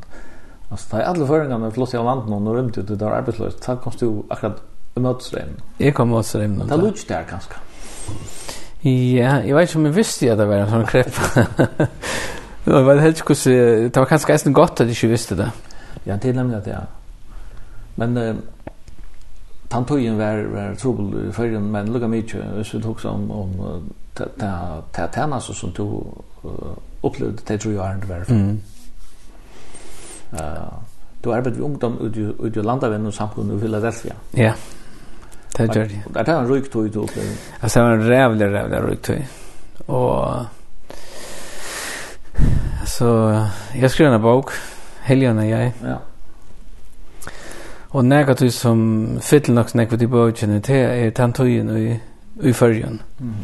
Alltså det är alla föringar med flott i landet och runt ut där arbetslöst. Så kom du akkurat mötström. Jag kom dem. Det låter där ganska. Ja, jag vet inte om jag visste att det var en sån krepp. *laughs* *laughs* Ja, vet helt kus det var kanskje nesten godt at du ikke visste det. Ja, til nemlig at ja. Men eh tantojen var var trubbel i förrän men lukka mykje så det också om om ta ta ta så som du uh, upplevde det tror jag är inte värre. Mm. Eh du arbetar vi ungdom ut ut i landaven och samkommun i Philadelphia. Ja. Det gör det. Det är en ryktoj då. Alltså en rävlig rävlig ryktoj. Och Så jag skrev en bok, Helgen jag. Ja. Och när som fyller nog snack vid boken det är tantojen i i förgen. Mm.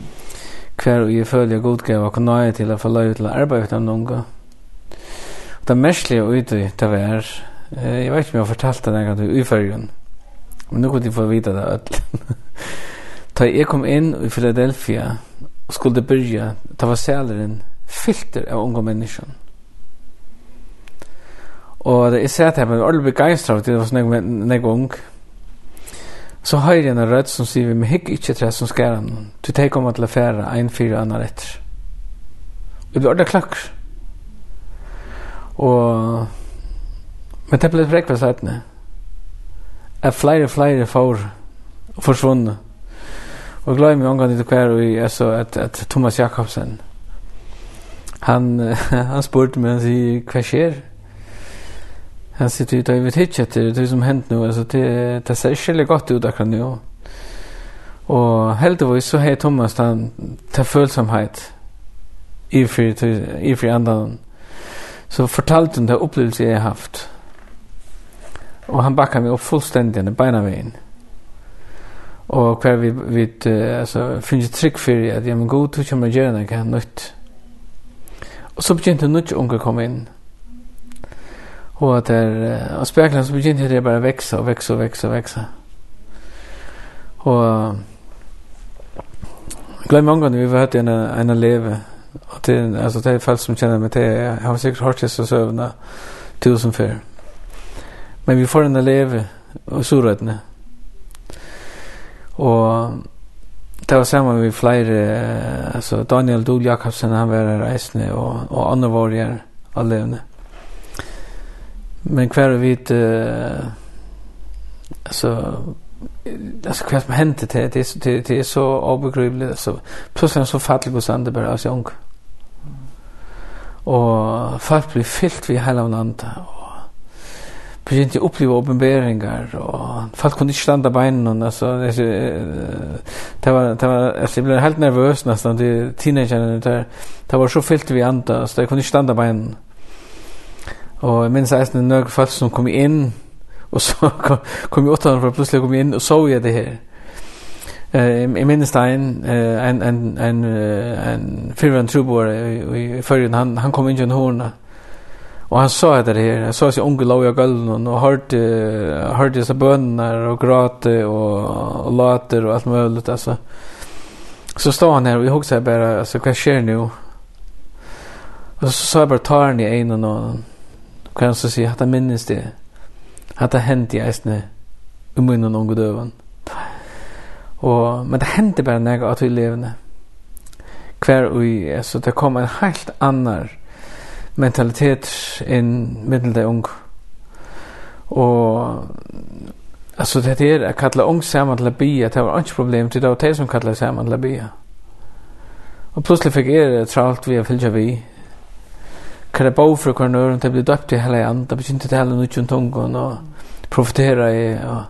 Kvar och jag följer godgåva og nøye till att få lov till arbete utan någon gång. Det mestliga ute det var jag vet inte om jeg har fortalt det när i förgen. Men nu kunde jag få vite det alt. Da jeg *laughs* kom in i Philadelphia och skulle börja det var sæleren, filter av unge mennesker. Og det er sett her, men jeg var ordentlig begeistret av det, var sånn jeg ung. Så har jeg en rød som sier vi, men hikk ikke tre som skjer han. Du tar om at å fære en fire andre etter. Og det blir ordentlig klakker. Og... Men det ble brekk på sætene. Jeg flere, flere får forsvunnet. Og glad i meg omgang til hver og jeg så at, at Thomas Jakobsen, han *laughs* han spurte mig han säger vad? Han sitter du där vet ikke det det som hänt nu alltså det det ser skille godt ut akkurat kan nu. Och heldigvis så har Thomas den ta følsomhet i fri i för så fortalte han det upplevelse jag haft. Och han backade meg opp fullstendig i bena vägen. Och kvar vi vi alltså finns ett trick för att jag men god tog som jag gör när kan nytt Og så begynte nødt unge å komme inn. Og at der, og spekler, så begynte det bare å vekse og vekse og vekse og vekse. Og glem mange ganger vi var hatt en, en leve. Og til, altså det er folk som kjenner meg til, jeg har sikkert hørt det så søvende tusen før. Men vi får en leve og surrettene. Og det var samma vi flera alltså Daniel Dol Jakobsen han var resne och och andra var där allevne. Men kvar vi eh alltså alltså kvar som hände det det det, det är så obegripligt alltså plötsligt så fattig och sande bara så ung. Och folk blir fyllt vid hela landet och begynte å oppleve åpenberinger, og folk kunne ikke stande beinen, altså, det, det var, det var, altså, jeg ble helt nervøs nesten de teenagerne, det, det var så fyllt vi andre, så jeg kunne ikke stande beinen. Og jeg minns eisen en nøg folk som kom inn, og så *laughs* kom, kom jeg åttan, for plutselig kom jeg inn, og så jeg det her. Eh i minst ein en en en en för en trubor i förrän han han kom inn i en hörna Og han sa det her, han sa seg unge lov i gulden, og hørte, hørte disse bönar og gråte og, og later og alt mulig, altså. Så stod han här och jag hugsade bare, altså, hva skjer nå? Og så sa jeg bare, tar han i en og hva han så sier, att han minnes det. Att det hänt i ästne i munnen unge døven. Og, men det hände bara när jag tydlig levande. Kvar och i, altså, det kom en helt annan mentalitet en middel der ung. Och alltså det är att kalla ung saman til att bia, det var ikke problem till det var det som kalla saman til bia. Och plötsligt fick er tralt vi att fylgja vi. Kan det bo för kornören, det blir döpt i hela anden, det bekymte til hela nutjon tungon och profetera i och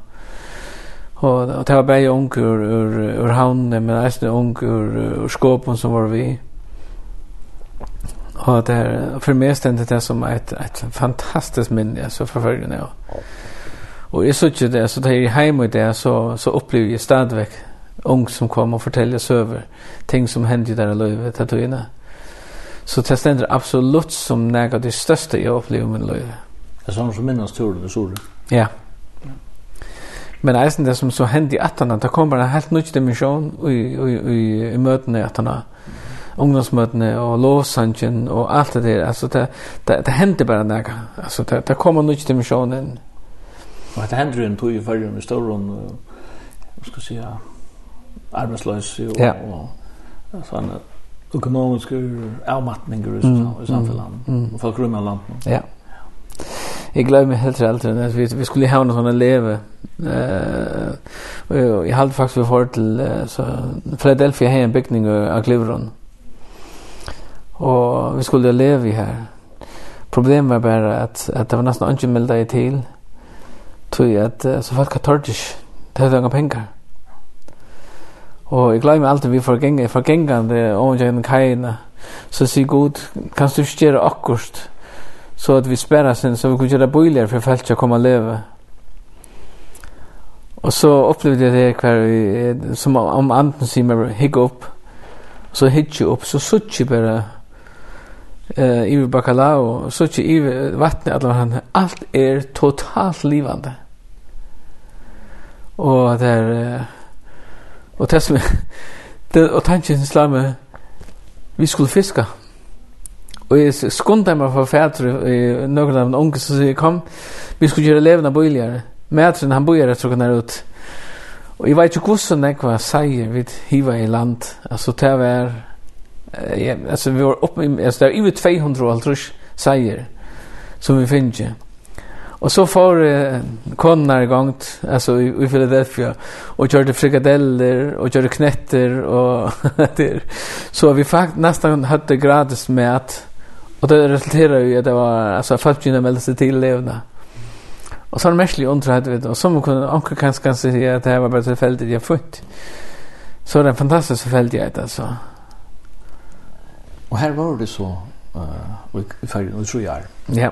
Og, og det var bare unger ur, ur, ur havnene, men eisne unger ur, ur skåpen som var vi. Og Och där för mig ständigt det som ett ett fantastiskt minne alltså för förrän jag. Och så såg det så där hemma det så så upplevde jag stadväck ung som kom och fortällde sig över ting som hände där i livet att inne. Så det ständer absolut som något det största jag upplevde i min liv. Det som som minnas tur det så. Ja. Men eisen det som så hände i attarna, det kom en helt nytt dimension i, i, i, i mötena i attarna. Mm ungdomsmøtene og lovsangen och alt det der. alltså det det, det händer bara där alltså det det kommer nytt dimensionen Og det händer en tog i förr med storron hva ska jeg säga arbeidsløs och, ja. og, och sån ekonomisk avmattning i samfunnet. mm. och folk runt av landet ja Jag glömmer helt til alt det. vi vi skulle ha någon sån leve. Eh jeg, jeg hade faktiskt vi får till så Philadelphia här en byggning av Cleveland och vi skulle leva i här. Problemet var bara att att det var nästan inte milda till. Tog att så folk har tortish. Det hade inga pengar. Og jeg glemmer alltid vi forgengar, forgengande overgjengende kajene. Så sier Gud, kan du ikke gjøre akkurat? så att vi spärrar sen så vi kan göra bøyler för folk att komma och leva. Och så upplevde jag det hver, som om anden säger mig, higg upp. så higg upp, så sutt jag bara eh i bacalao så tjej i vattnet alla han allt är totalt livande. Och där och det som det och tanken slamme vi skulle fiska. Och jag skundade mig för färdor i några av en unge som säger kom vi skulle göra levna bojligare. Mätren han bojade så kan ut. Och jag vet inte hur sån det var säger vid hiva i land. Alltså det var ja, alltså vi var uppe alltså där över 200 altrus säger som vi finner. Och så får eh, konar gångt alltså i, i Philadelphia och körde frikadeller och körde knetter och *laughs* det så vi faktiskt nästan hade gratis med och det resulterade ju att det var alltså folk kunde melde sig till levna. Och så är det märkligt undrat vet och som kunde anka kanske kan säga att det här var bara tillfälligt jag fått. Så det är en fantastisk förfällighet alltså. Og her var det så uh, i fergen, og tror jeg Ja.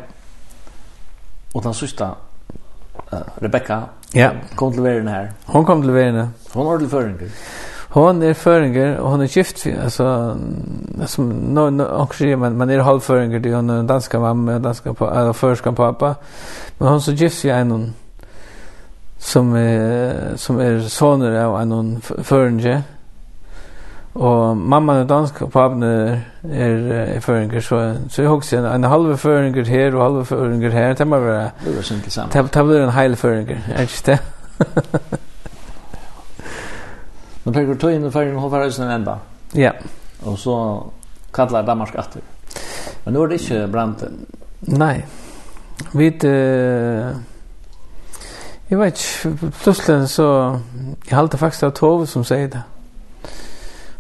Og den sista, uh, Rebecca, ja. kom til verden her. Hon kom til verden. Hon var til føringer. Hon er føringer, og hon er gift, altså, som no, no, også, man, man er halvføringer, det er hon er danska mamma, danska pa, eller førskan pappa, men hon så gift vi en som, eh, som er soner av en føringer, Og mamma er dansk, og papen er, er, er føringer, så, så jeg husker en, en halve føringer her og halve føringer her, det må være... Det var sånn sammen. Det, det blir en heil føringer, er ikke det? *laughs* Nå peker du inn i føringen og føringen en enda. Ja. Og så kallar Danmark atter. Men nå er det ikke brant. Nei. Vi... Uh, jeg vet ikke, plutselig så... Jeg halte faktisk av Tove som sier det.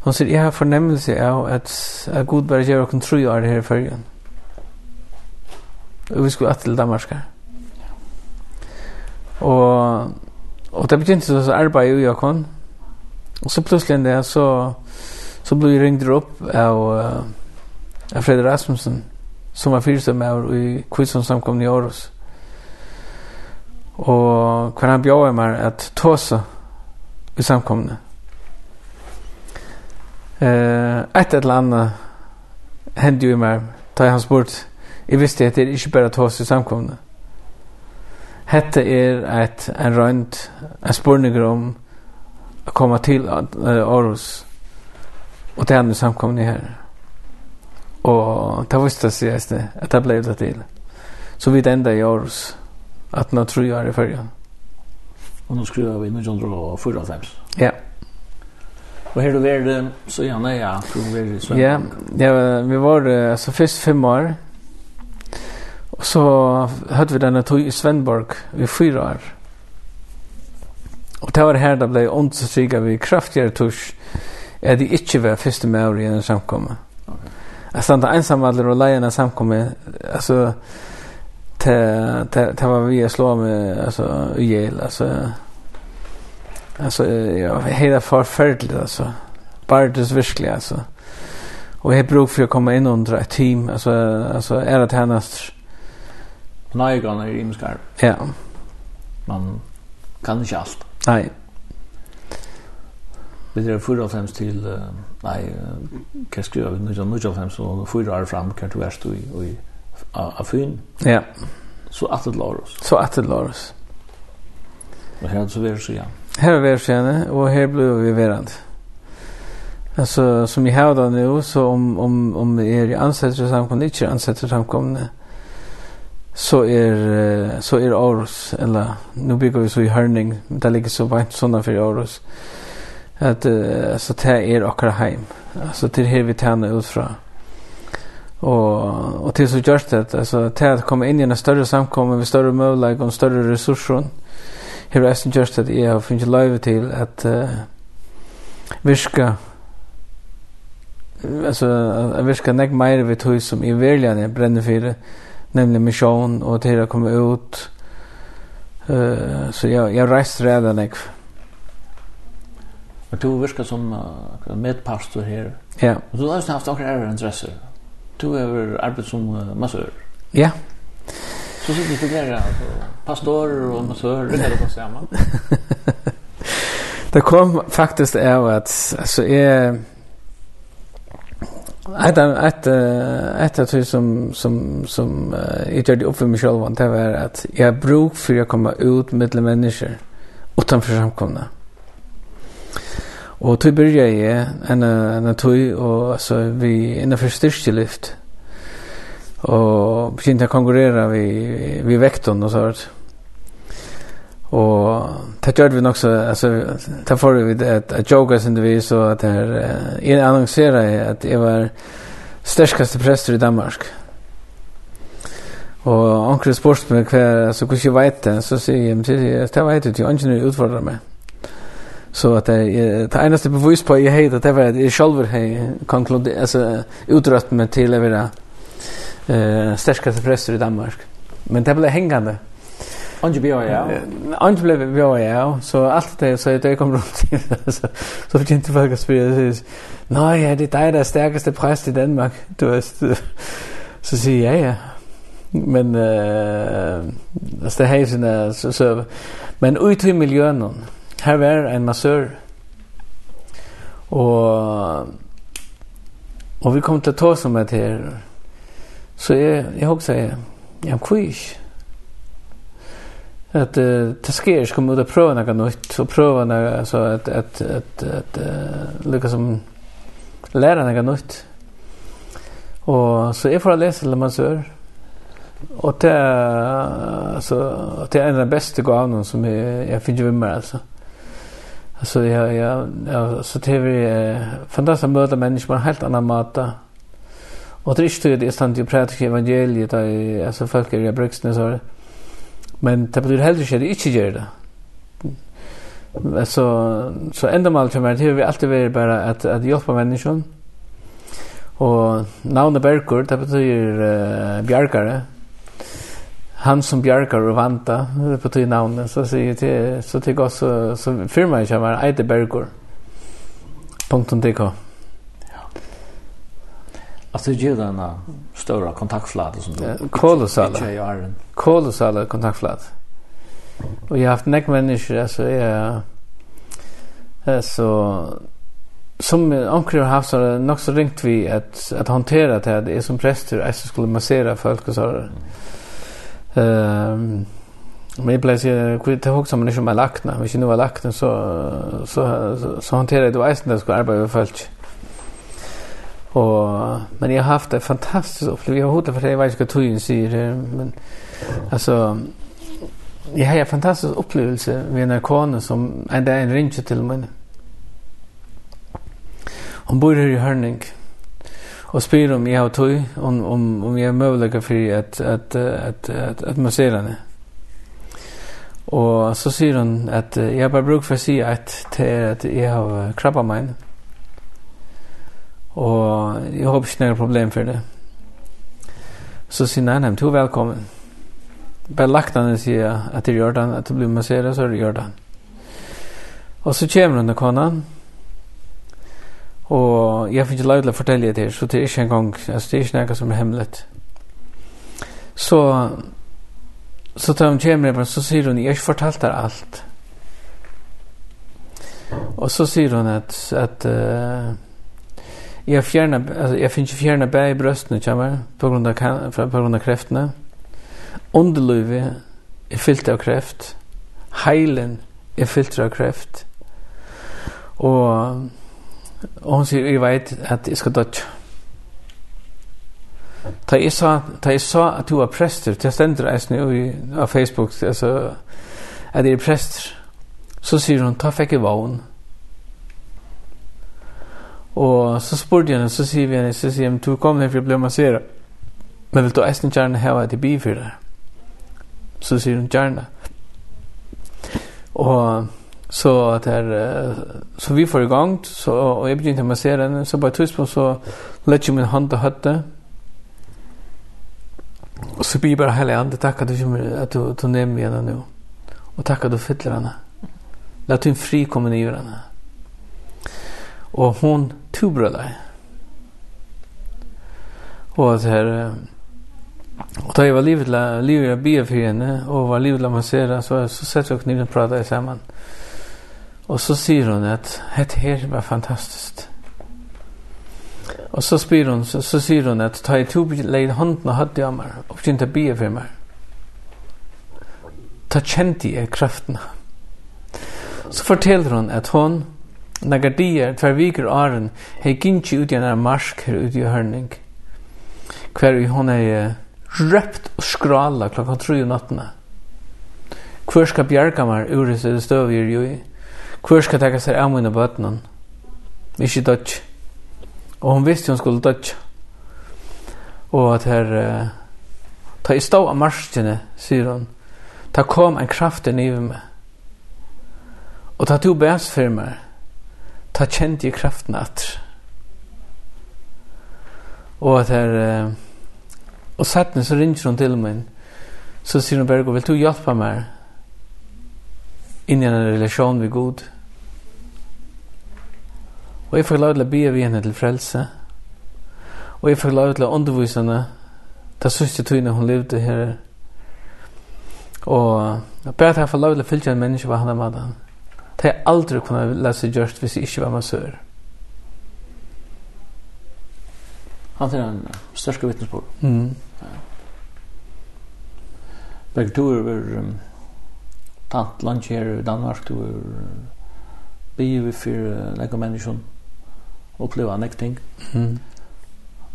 Han sier, jeg har fornemmelse av at, at Gud bare gjør åkken tru det her i følgen. Og vi skulle til Danmark her. Og, og det begynte så å arbeide i åkken. Og så plutselig en dag så, så ble jeg ringt opp av, av Fredrik Rasmussen som var fyrstømme av i Kvitsson samkomne i Aarhus. Og hver han bjør meg at tåse i samkomne. Eh, ett eller annat hände ju mig. Ta hans bort. Jag visste att det är inte bara tås i samkomna. Hette er et en rønt, en spårning om att komma till Aros och till henne samkomne her. Og det visste sig at det ble det til. Så vi enda i Aarhus, at nå tror jeg er i färjan. Og nå skriver vi 1904. Ja. Yeah. Och hur du var det så gärna ja, tror vi så. Ja, ja vi var alltså först fem år. Och så hade vi den tog i Svenborg i fyra år. Och det var här det blev ont så vi kraftigare tusch. Är det inte var första med år i en samkomma. Jag stannade ensam alla och lejarna samkomma. Alltså det det var vi slå med alltså ihjäl alltså Alltså ja, hela förfärdligt alltså. Bartes verkligen alltså. Och jag brukar för att komma in under ett team alltså alltså är det härnäst. Nej, går i imskar. Ja. Man kan inte allt. Nej. Vi drar fyra av hems till nei, hva skriver vi, nødja nødja av hems, og fyra år fram, hva du erst i Afyn. Ja. Så at det lar oss. Så att det lar oss. Og her så vi så Ja. Här är världskärna och här blir vi verand. Alltså som jag har då nu så om om om det är ansett så samkomne, inte ansett så så är så är Aarhus eller nu bygger vi så i Hörning där ligger så vart såna för Aarhus att uh, så det är åkra hem alltså till här vi tjänar ut från och och till så görs det alltså till att komma in i en större samkomne, med större möjlighet och större resurser hever eisen just at jeg har funnet løyve til at uh, virka altså at virka nek meir vi tog som i verljane brenner fyrir nemlig misjon og til å komme ut uh, så jeg, jeg reist redan nek Men du virka som uh, medpastor her. Ja og du har haft akkur ære interesser du har arbeid som uh, massør. Ja yeah. Så sitter vi där alltså pastorer och massörer det på samma. Det kom faktiskt är att alltså är ett ett ett av det som som som jag gjorde upp för mig själv var det att jag bruk för att komma ut med människor utanför samkomna. Och tog började jag en en tog och så vi innan för styrkelyft och begynte att konkurrera vi vi vekton og så Og Och det gjør vi också alltså det får vi ett ett joke som det vi så att här uh, annonserade att jeg var störskaste prester i Danmark. Og anker spurst meg hva, så hvordan jeg vet det, så sier jeg, så sier jeg, det vet jeg til, ingen utfordrer meg. Så at det, det eneste bevis på jeg heit, at det var at jeg selv hei, altså, utrøtt meg til å være eh starkaste präster i Danmark. Men det blev hängande. Ange blev ja. Ange blev ja. Så allt det så det kom runt så så fick inte folk att spela så nej, det är det starkaste präst i Danmark. Du vet *laughs* så säger jag ja. Men eh det här är så så men ut i miljön. Här var en massör. Och och vi kom till att ta som ett här Så jeg, jeg husker, jeg, jeg kunne ikke. At uh, det sker skal man ut og prøve noe nytt, og prøve noe, altså, at, at, at, at uh, lykke som lære noe nytt. Og så jeg får lese det man sør, og det er, altså, det er en av de beste gavene som jeg, jeg finner med meg, altså. Altså, jeg, jeg, jeg, så det er fantastisk å møte mennesker på en helt annen måte, Och det är inte det stand ju praktiskt evangeliet där alltså folk är bruksen så det. Men det betyder heller inte det inte gör det. Alltså så enda mal kommer det har vi alltid vill bara att att hjälpa människan. Och navnet Berkur, det betyder uh, bjärkare. Han som bjärkar och vanta, det betyder navnet. Så säger det, så tycker jag så, så firman kommer, Eidebergur.dk. Mm. Att det ger den stora kontaktflata som du... Kolossala. Kolossala kontaktflata. Och jag har haft näck människor alltså är alltså som omkring har haft så har nog så ringt vi att att hantera det här det är som präster jag skulle massera folk och så ehm Men jag blev kvitt ihåg som människor med lakna. Hvis jag nu var lakna, så, så, så, så hanterar jag det eisen der skulle arbeta med folk. Mm Och men jag har haft det fantastisk upplevelse. Jag har hotat för det jag vet inte vad tog säger men alltså jag har en fantastisk upplevelse med en kone som en dag en ringer till mig. Hon bor här i Hörning och spyr om jeg har tog om om om jag är möjlig för att att att att, att massera henne. Och så säger hon att jag bara brukar för sig att det är att jag har krabba meg Og jeg håper ikke noe problem for det. Så sier nei, nei, du er velkommen. Bare lagt han og sier at det gjør den, at det blir masseret, så det gjør den. Og så kommer hun til kona, og jeg fikk ikke lov til å fortelle det til, så det er ikke en gang, altså det er ikke noe som er hemmelig. Så, så tar hun kommer, så sier hun, jeg har ikke fortalt deg alt. Og så sier hun at, at uh, jag fjärna alltså jag finns fjärna i brösten kommer på grund av på grund av kräftorna. Underlivet är fyllt av kräft. Heilen är fyllt av kräft. Och och hon säger jag vet att jag ska dött. Ta jag sa ta jag sa att du var präster. Jag ständer det nu på Facebook alltså att det är präster. Så säger hon ta fick i vågen. Og så spurte jeg henne, så sier vi henne, så sier jeg, du kom her for å bli masseret. Men vil du eisen gjerne ha til bi för det? Så sier hun gjerne. Og så att här så vi får igång så och jag begynte massera henne så bara tyst på så lägger jag min hand till hötte och så blir bara hela handen tackar du kommer att du du ner med henne nu och tackar du fyller henne lät din fri kommer ner henne og hon tubrade. Og så här och då jag var livet la livet jag be för henne och var livet la massera så så satt jag ner och pratade samman. Och så sier hon at det her var fantastiskt. Och så spyr hon så, så sier hon att ta i tub lägg handen och hade jag mig och inte be for meg. Ta kände jag kraften. Så forteller hon att hon Nagar er tver viker åren, hei gynnsi ut i en marsk her uti hørning. Hver vi hon er røpt og skrala klokka tru i nattene. Hver skal bjerga meg ur i det støv i jo i. Hver skal teka seg av mine bøtnen. Ikke dødj. Og hun visste hun skulle dødj. Og at her, ta i stå av marskene, sier hun, ta kom en kraft i nivet meg. Og ta to bæs for meg, ta kjent i kraften at og at her uh, og sattene så ringer hun til meg så sier hun bare vil du hjelpe meg inn i en relasjon med Gud? Og jeg får lov til å be vi henne til frelse og jeg får lov til å undervise henne da sørste tøyne hun levde her. Og jeg bare at jeg får lov til å fylle en menneske hva han er med henne Det har jeg aldrig kunnat läsa just hvis jeg ikke var massør. Han er en største vittnesbord. Mm. Ja. Begge to er vel um, tatt lunch her i Danmark, du er bygge vi for uh, nekka menneskjon, oppleva nekka ting. Mm.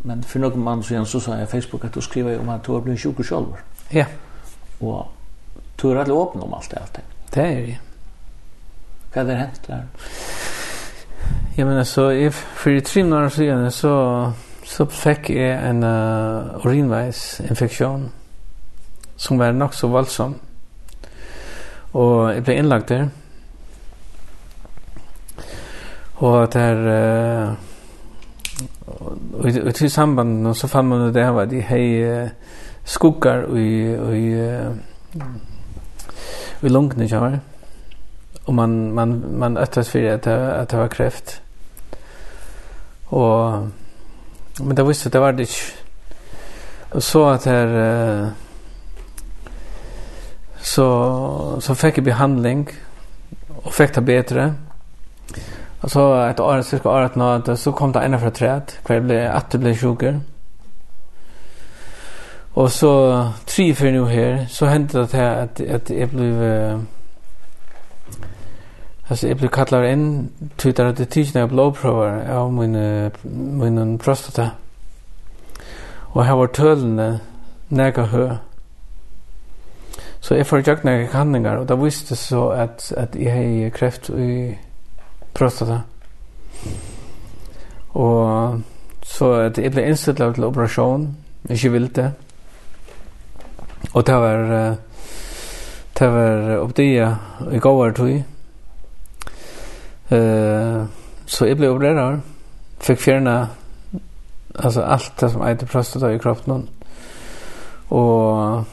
Men for noen mann siden så sa jeg Facebook at du skriver om at du har blivit sjuk og sjolver. Ja. Og du er alle åpen om alt det, alt det. Det er det. Hva er det hent der? Ja, men altså, for tre måneder siden så, så fikk jeg en uh, urinveisinfeksjon som var nok så voldsom. Og jeg ble innlagt der. Og der... Uh, og i til samband så fann man det her de hei skuggar og i og i uh, i lungene kjær och man man man öttas för att att var kraft. Och men det visste det var det och så att här så så fick jag behandling och fick det bättre. Och så ett år cirka år att så kom det ena från träd kvar blev att det blev sjuker. Och så tre för nu här så hände det här att att jag blev Alltså jag blev kallad in tyder att det tidigare jag blåprovar av min, min prostata. Og her var tølene nega hø. Så jeg får jøkt nega kanningar, og da visste så at, at jeg har kreft i prostata. Og så at jeg ble innstilt av til operasjon, ikke vilde. Og det var, det var oppdia i gåvartøy. Uh, så jeg ble opereret. Fikk fjerna alltså allt det som äter prostata i kroppen och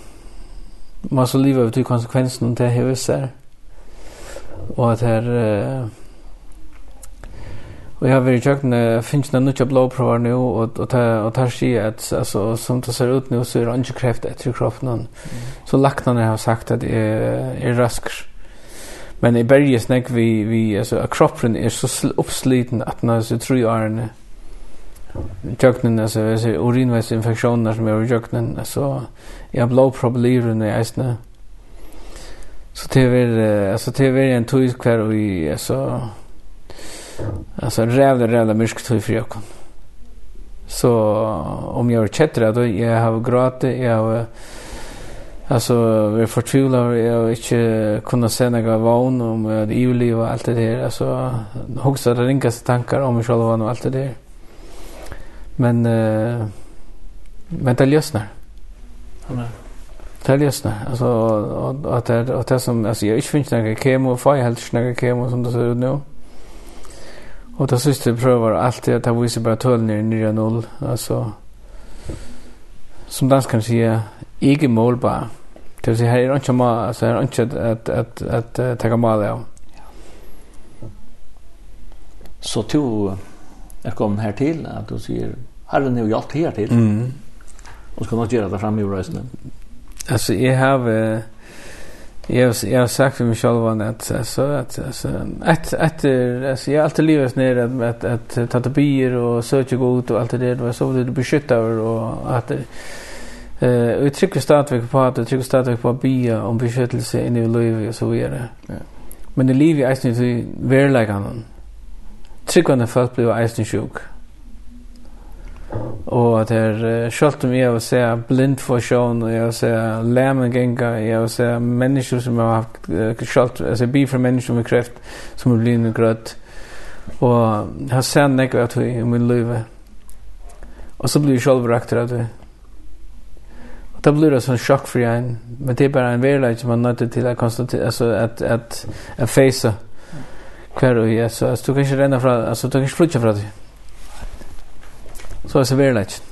man så livet ut i konsekvensen det här visar och att här eh, och jag har varit i när finns det något blodprover nu och och og, og det sier att altså, som det ser ut nu så er det ikke kreft etter kroppen mm. så laktarna har sagt att det är, är Men i berget snakk vi, vi altså, at kroppen er så oppsliten at når jeg tror jeg er Jøknen, altså, jeg ser urinveisinfeksjoner som er i jøknen, altså, jeg blå problemer i eisene. Så det er, altså, det er en tog hver og i, altså, alltså rävla rävla mysk tog för jag. Så om jag var kättra då, jag har gråtit, jag har Alltså vi förtvivlar jag har inte kunna se några vann om det EU-liv och allt det där. Alltså också det ringaste tankar om mig själva och allt det där. Men eh, men det lösnar. Amen. Det lösnar. Alltså att det att det som alltså jag inte finns några kemo och jag helt några kemo som det ser ut nu. Och det sista prövar alltid att ta visar bara tull ner i 9-0. Alltså som danskan säger ikke målbar. Det vil si, her er ikke mål, altså her er ikke at, at, at, at, at tage meget af. Så to er kommet her til, at du siger, Herren jo hjulpet her til. Mm. Og skal nok gjøre det fremme i røsene. Altså, jeg har... Uh, Jag har, jag har sagt för mig själv att så att alltså att att alltså jag alltid levat ner att att att ta tabier och söka god och allt det där var så det beskyttar och att Eh, vi trycker stadigt på att det trycker stadigt på bia om beskyttelse inne i livet och så vidare. Ja. Men det livet är inte så verkligen. Tryckande folk blir eisen sjuk. Og at her, selv om jeg vil se blind for sjån, og jeg vil se læmen genga, jeg vil se mennesker som har haft, uh, selv, altså bi for mennesker med kreft, som er blind og grøtt. Og jeg har sett nekve at vi i min liv. Og så blir jeg selv rakt av det då blir det sån chock för en men det är bara en verklighet som man nöter till att konstatera alltså att att att facea kvar och ja så du kan inte renna från alltså du kan inte flytta från det. Så är det verklighet.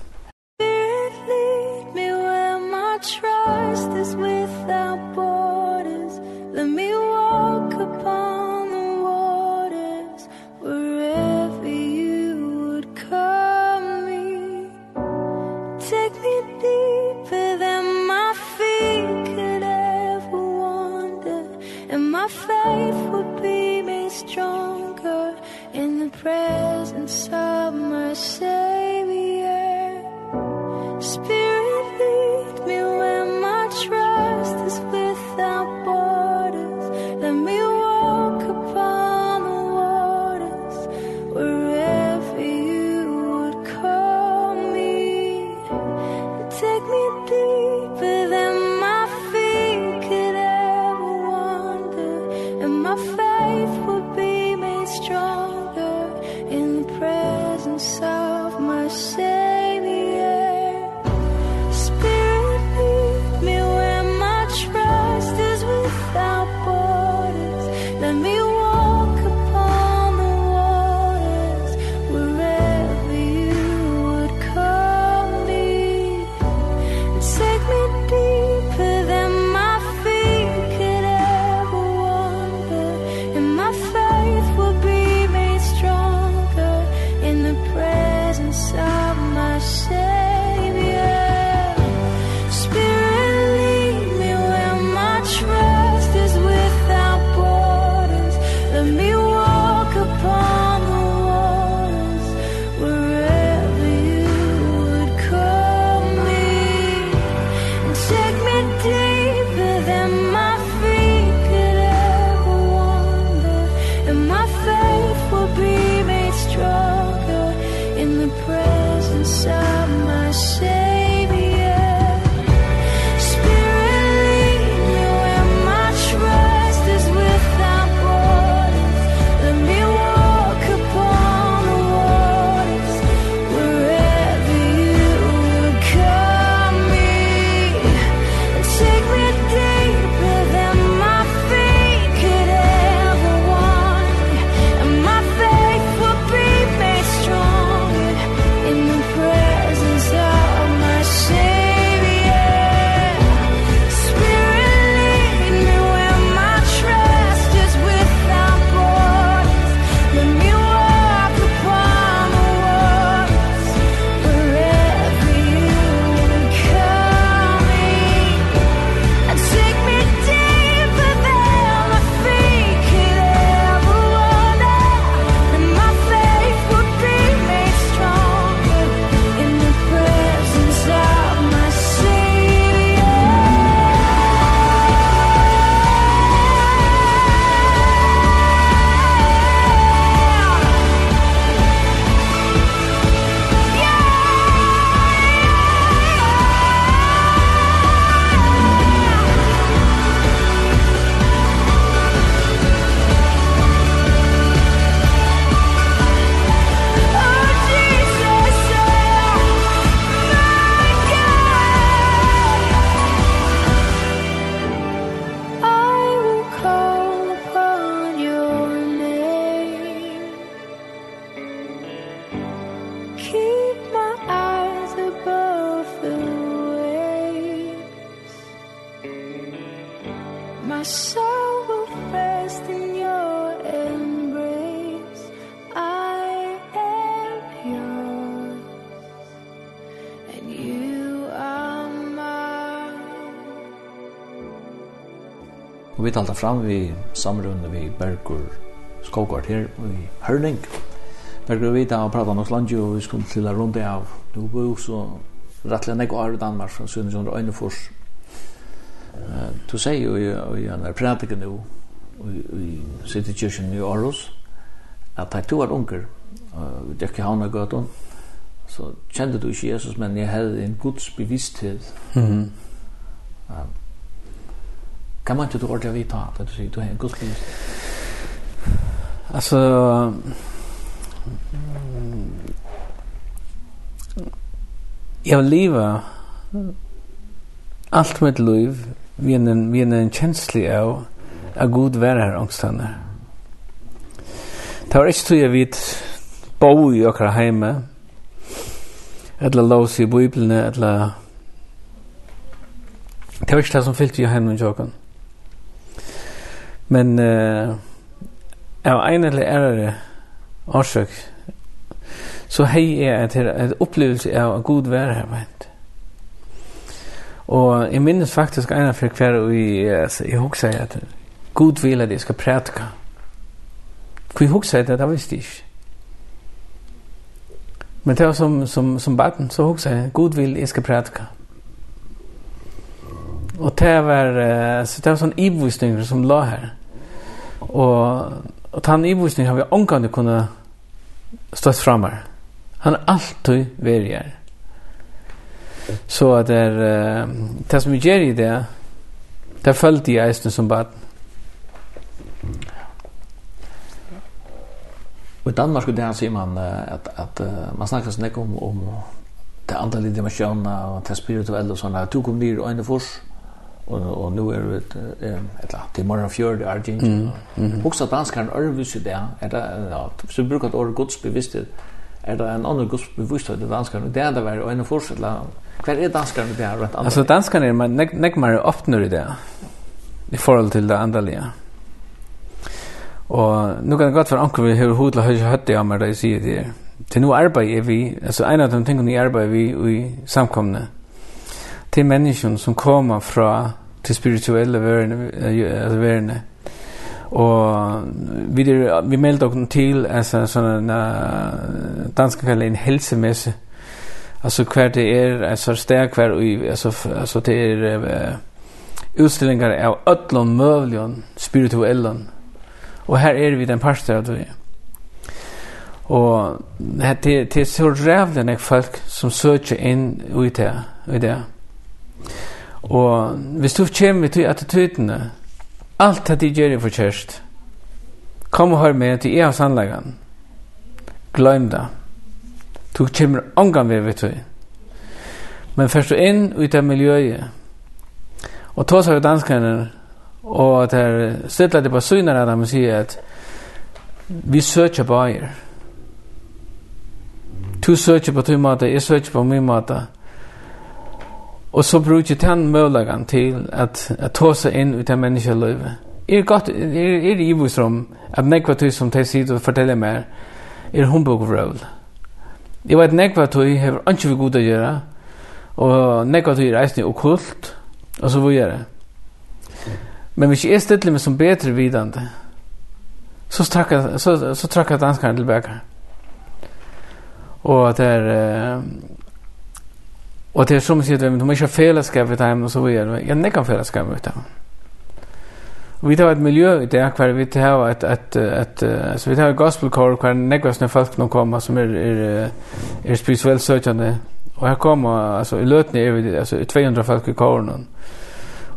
halda fram vi samrunde vi Bergur Skogart her i Hørning. Bergur vi da og prata nok landju og vi skulle til å runde av Du bor jo så rattelig nek i Danmark fra Sunnjøn og Øynefors. Du sier jo i en prædike nu i City Kirchen i Aarhus at jeg to var unger og det ikke havna gøtun så kjente du ikke Jesus men jeg hadde en guds bevissthet mm -hmm kan man inte då ordentligt vita att du säger du har en god gudlig. Alltså jag vill leva allt mitt liv vi en vi en känslig av a god vara här ångstanna. Det var ikke tog jeg vidt bo i okra heime, eller lås i biblene, eller... Det var ikke det som fyllt i heimen i jokken. Men eh av en eller andre årsøk så hei jeg at her et opplevelse av at god vær her vent. Og jeg minnes faktisk en av for hver og jeg, jeg husker at god vil at jeg skal prætka. Hvor jeg husker at det visste jeg ikke. Men det var som, som, som baden, så husker jeg, god vil jeg skal prætka. Og det var, så det var sånn ivvisninger som la her. Og, og tann ibursning har vi omgående kunnet stått fram her. Han er alltid veri her. Så at det er, uh, det som vi gjør i det, det følte jeg eisen som bad. Og i Danmark skulle det han sier man at, at uh, man snakker sånn ikke om, om det andre litt dimensjoner og det spirituelle og sånne. Du kom ned og øyne først och och nu är det ett lat det mer fjord Argentina. Mm. Också danskan örvis där är det ja, så brukar det ordet guds bevissthet är det en annan guds bevissthet i danskan det är det var en fortsättla kvar är danskan det här rätt Alltså danskan är man näck mer öppnar i det i forhold till det andliga. Og nu kan det godt være anker vi har hodla hur hade jag med det sig det. Til nu arbetar vi altså en av de tingene vi arbeider vi i samkomne til människan som kommer fra til spirituelle verden altså verden. Og vi der, vi meldte oss til altså sånn danska dansk kallar en helsemesse. Altså hver det er altså kvar hver altså altså det er uh, utstillingar av öllum mövlion spirituellan og her er vi den parster av det. Og det, det er så rævlig nek folk som søker inn i det, i det. Og hvis du kommer til attitydene, alt det de gjør er for kjørst, kom og hør med til jeg av sannleggen. Gløym det. Du kommer omgang ved, vet du. Men først du inn i det miljøet. Og tås av danskene, og at der stedet det på syner av dem og sier at vi søker bare. Du søker på din måte, jeg søker på min måte. Og så bruker jeg den möjligheten til at att ta seg inn i den människa. Er godt, er, er i vus om att nekva tog som de sier og forteller meg, er humbug vrøvl. Jeg vet nekva tog har ikke vi god å gjøre og nekva tog er eisne okkult og så vi gjør det. Men hvis jeg er stedlig med som bedre vidande så trakka, så, så trakka danskaren tilbake. Og at det er Och det er som sier, du må ikke ha fellesskap vid dem och så vidare. Jag nekar fellesskap vid dem. Vi tar ett miljø i det hver vi tar ett ett ett altså vi tar gospel gospelkår, hver nekvas folk nå kommer som är är är spirituelt søkjende. och her kommer alltså i løtene er vi alltså 200 folk i kåren.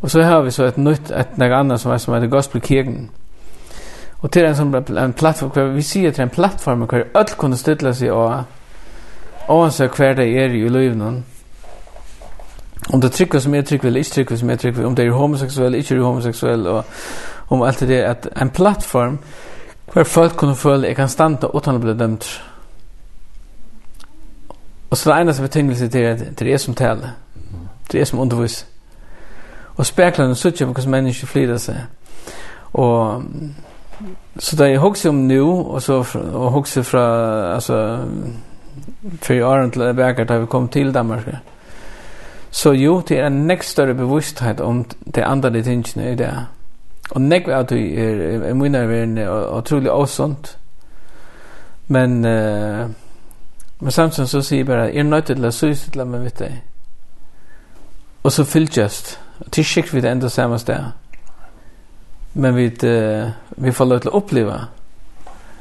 Och så har vi så ett nytt ett nek annet som är som heter gospelkirken. Och till en sån en plattform hver vi ser till en plattform kvar öll kunne ställa sig och och så hver det er i löven om det trycker som är trycker eller inte trycker som är trycker om det är homosexuell inte homosexuell och om allt det är att en plattform Hver folk kunne føle jeg kan standa utan å bli dømt. Og så det eneste betingelse til at det er som taler. Det er som undervis. Og speklene sutjer på hvordan mennesker flyter seg. Og så det är hokser om nu, og så og hokser fra, altså, för i åren till det verker da vi kom til Danmark, Så jo, det er en nekst større bevissthet om det andre tingene i det. Og nekk at du er, er mine verden og trolig åsomt. Men, uh, men samtidig så sier jeg bare, er nødt til å synes til meg, vet jeg. Og så fylltjøst. Til sikkert vi det enda samme sted. Men vi, uh, vi får lov til å oppleve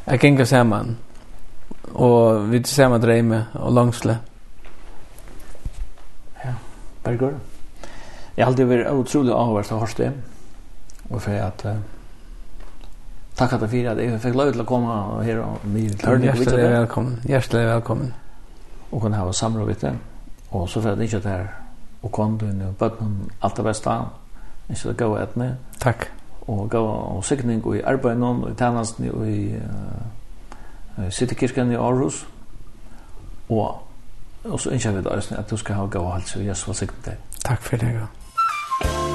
at ganger sammen. Og vi sammen dreier med og langsle. Mm. Berger. Jeg har alltid vært utrolig avhørst av Horste, og for at uh, takk at jeg fyrir at jeg fikk lov til å komme her og mye tørning. Hjertelig velkommen, hjertelig velkommen. Og kunne ha samråd vidt det, og så for at jeg ikke der, og kondun og bøtten, alt det beste, ikke det gode etne. Takk. Og gå og sikning og i arbeid og i tjenesten og i uh, Citykirken i Aarhus, og Og så ønsker vi deg at du skal ha gav og halse. Jesus var sikkert deg. Takk for det, ja.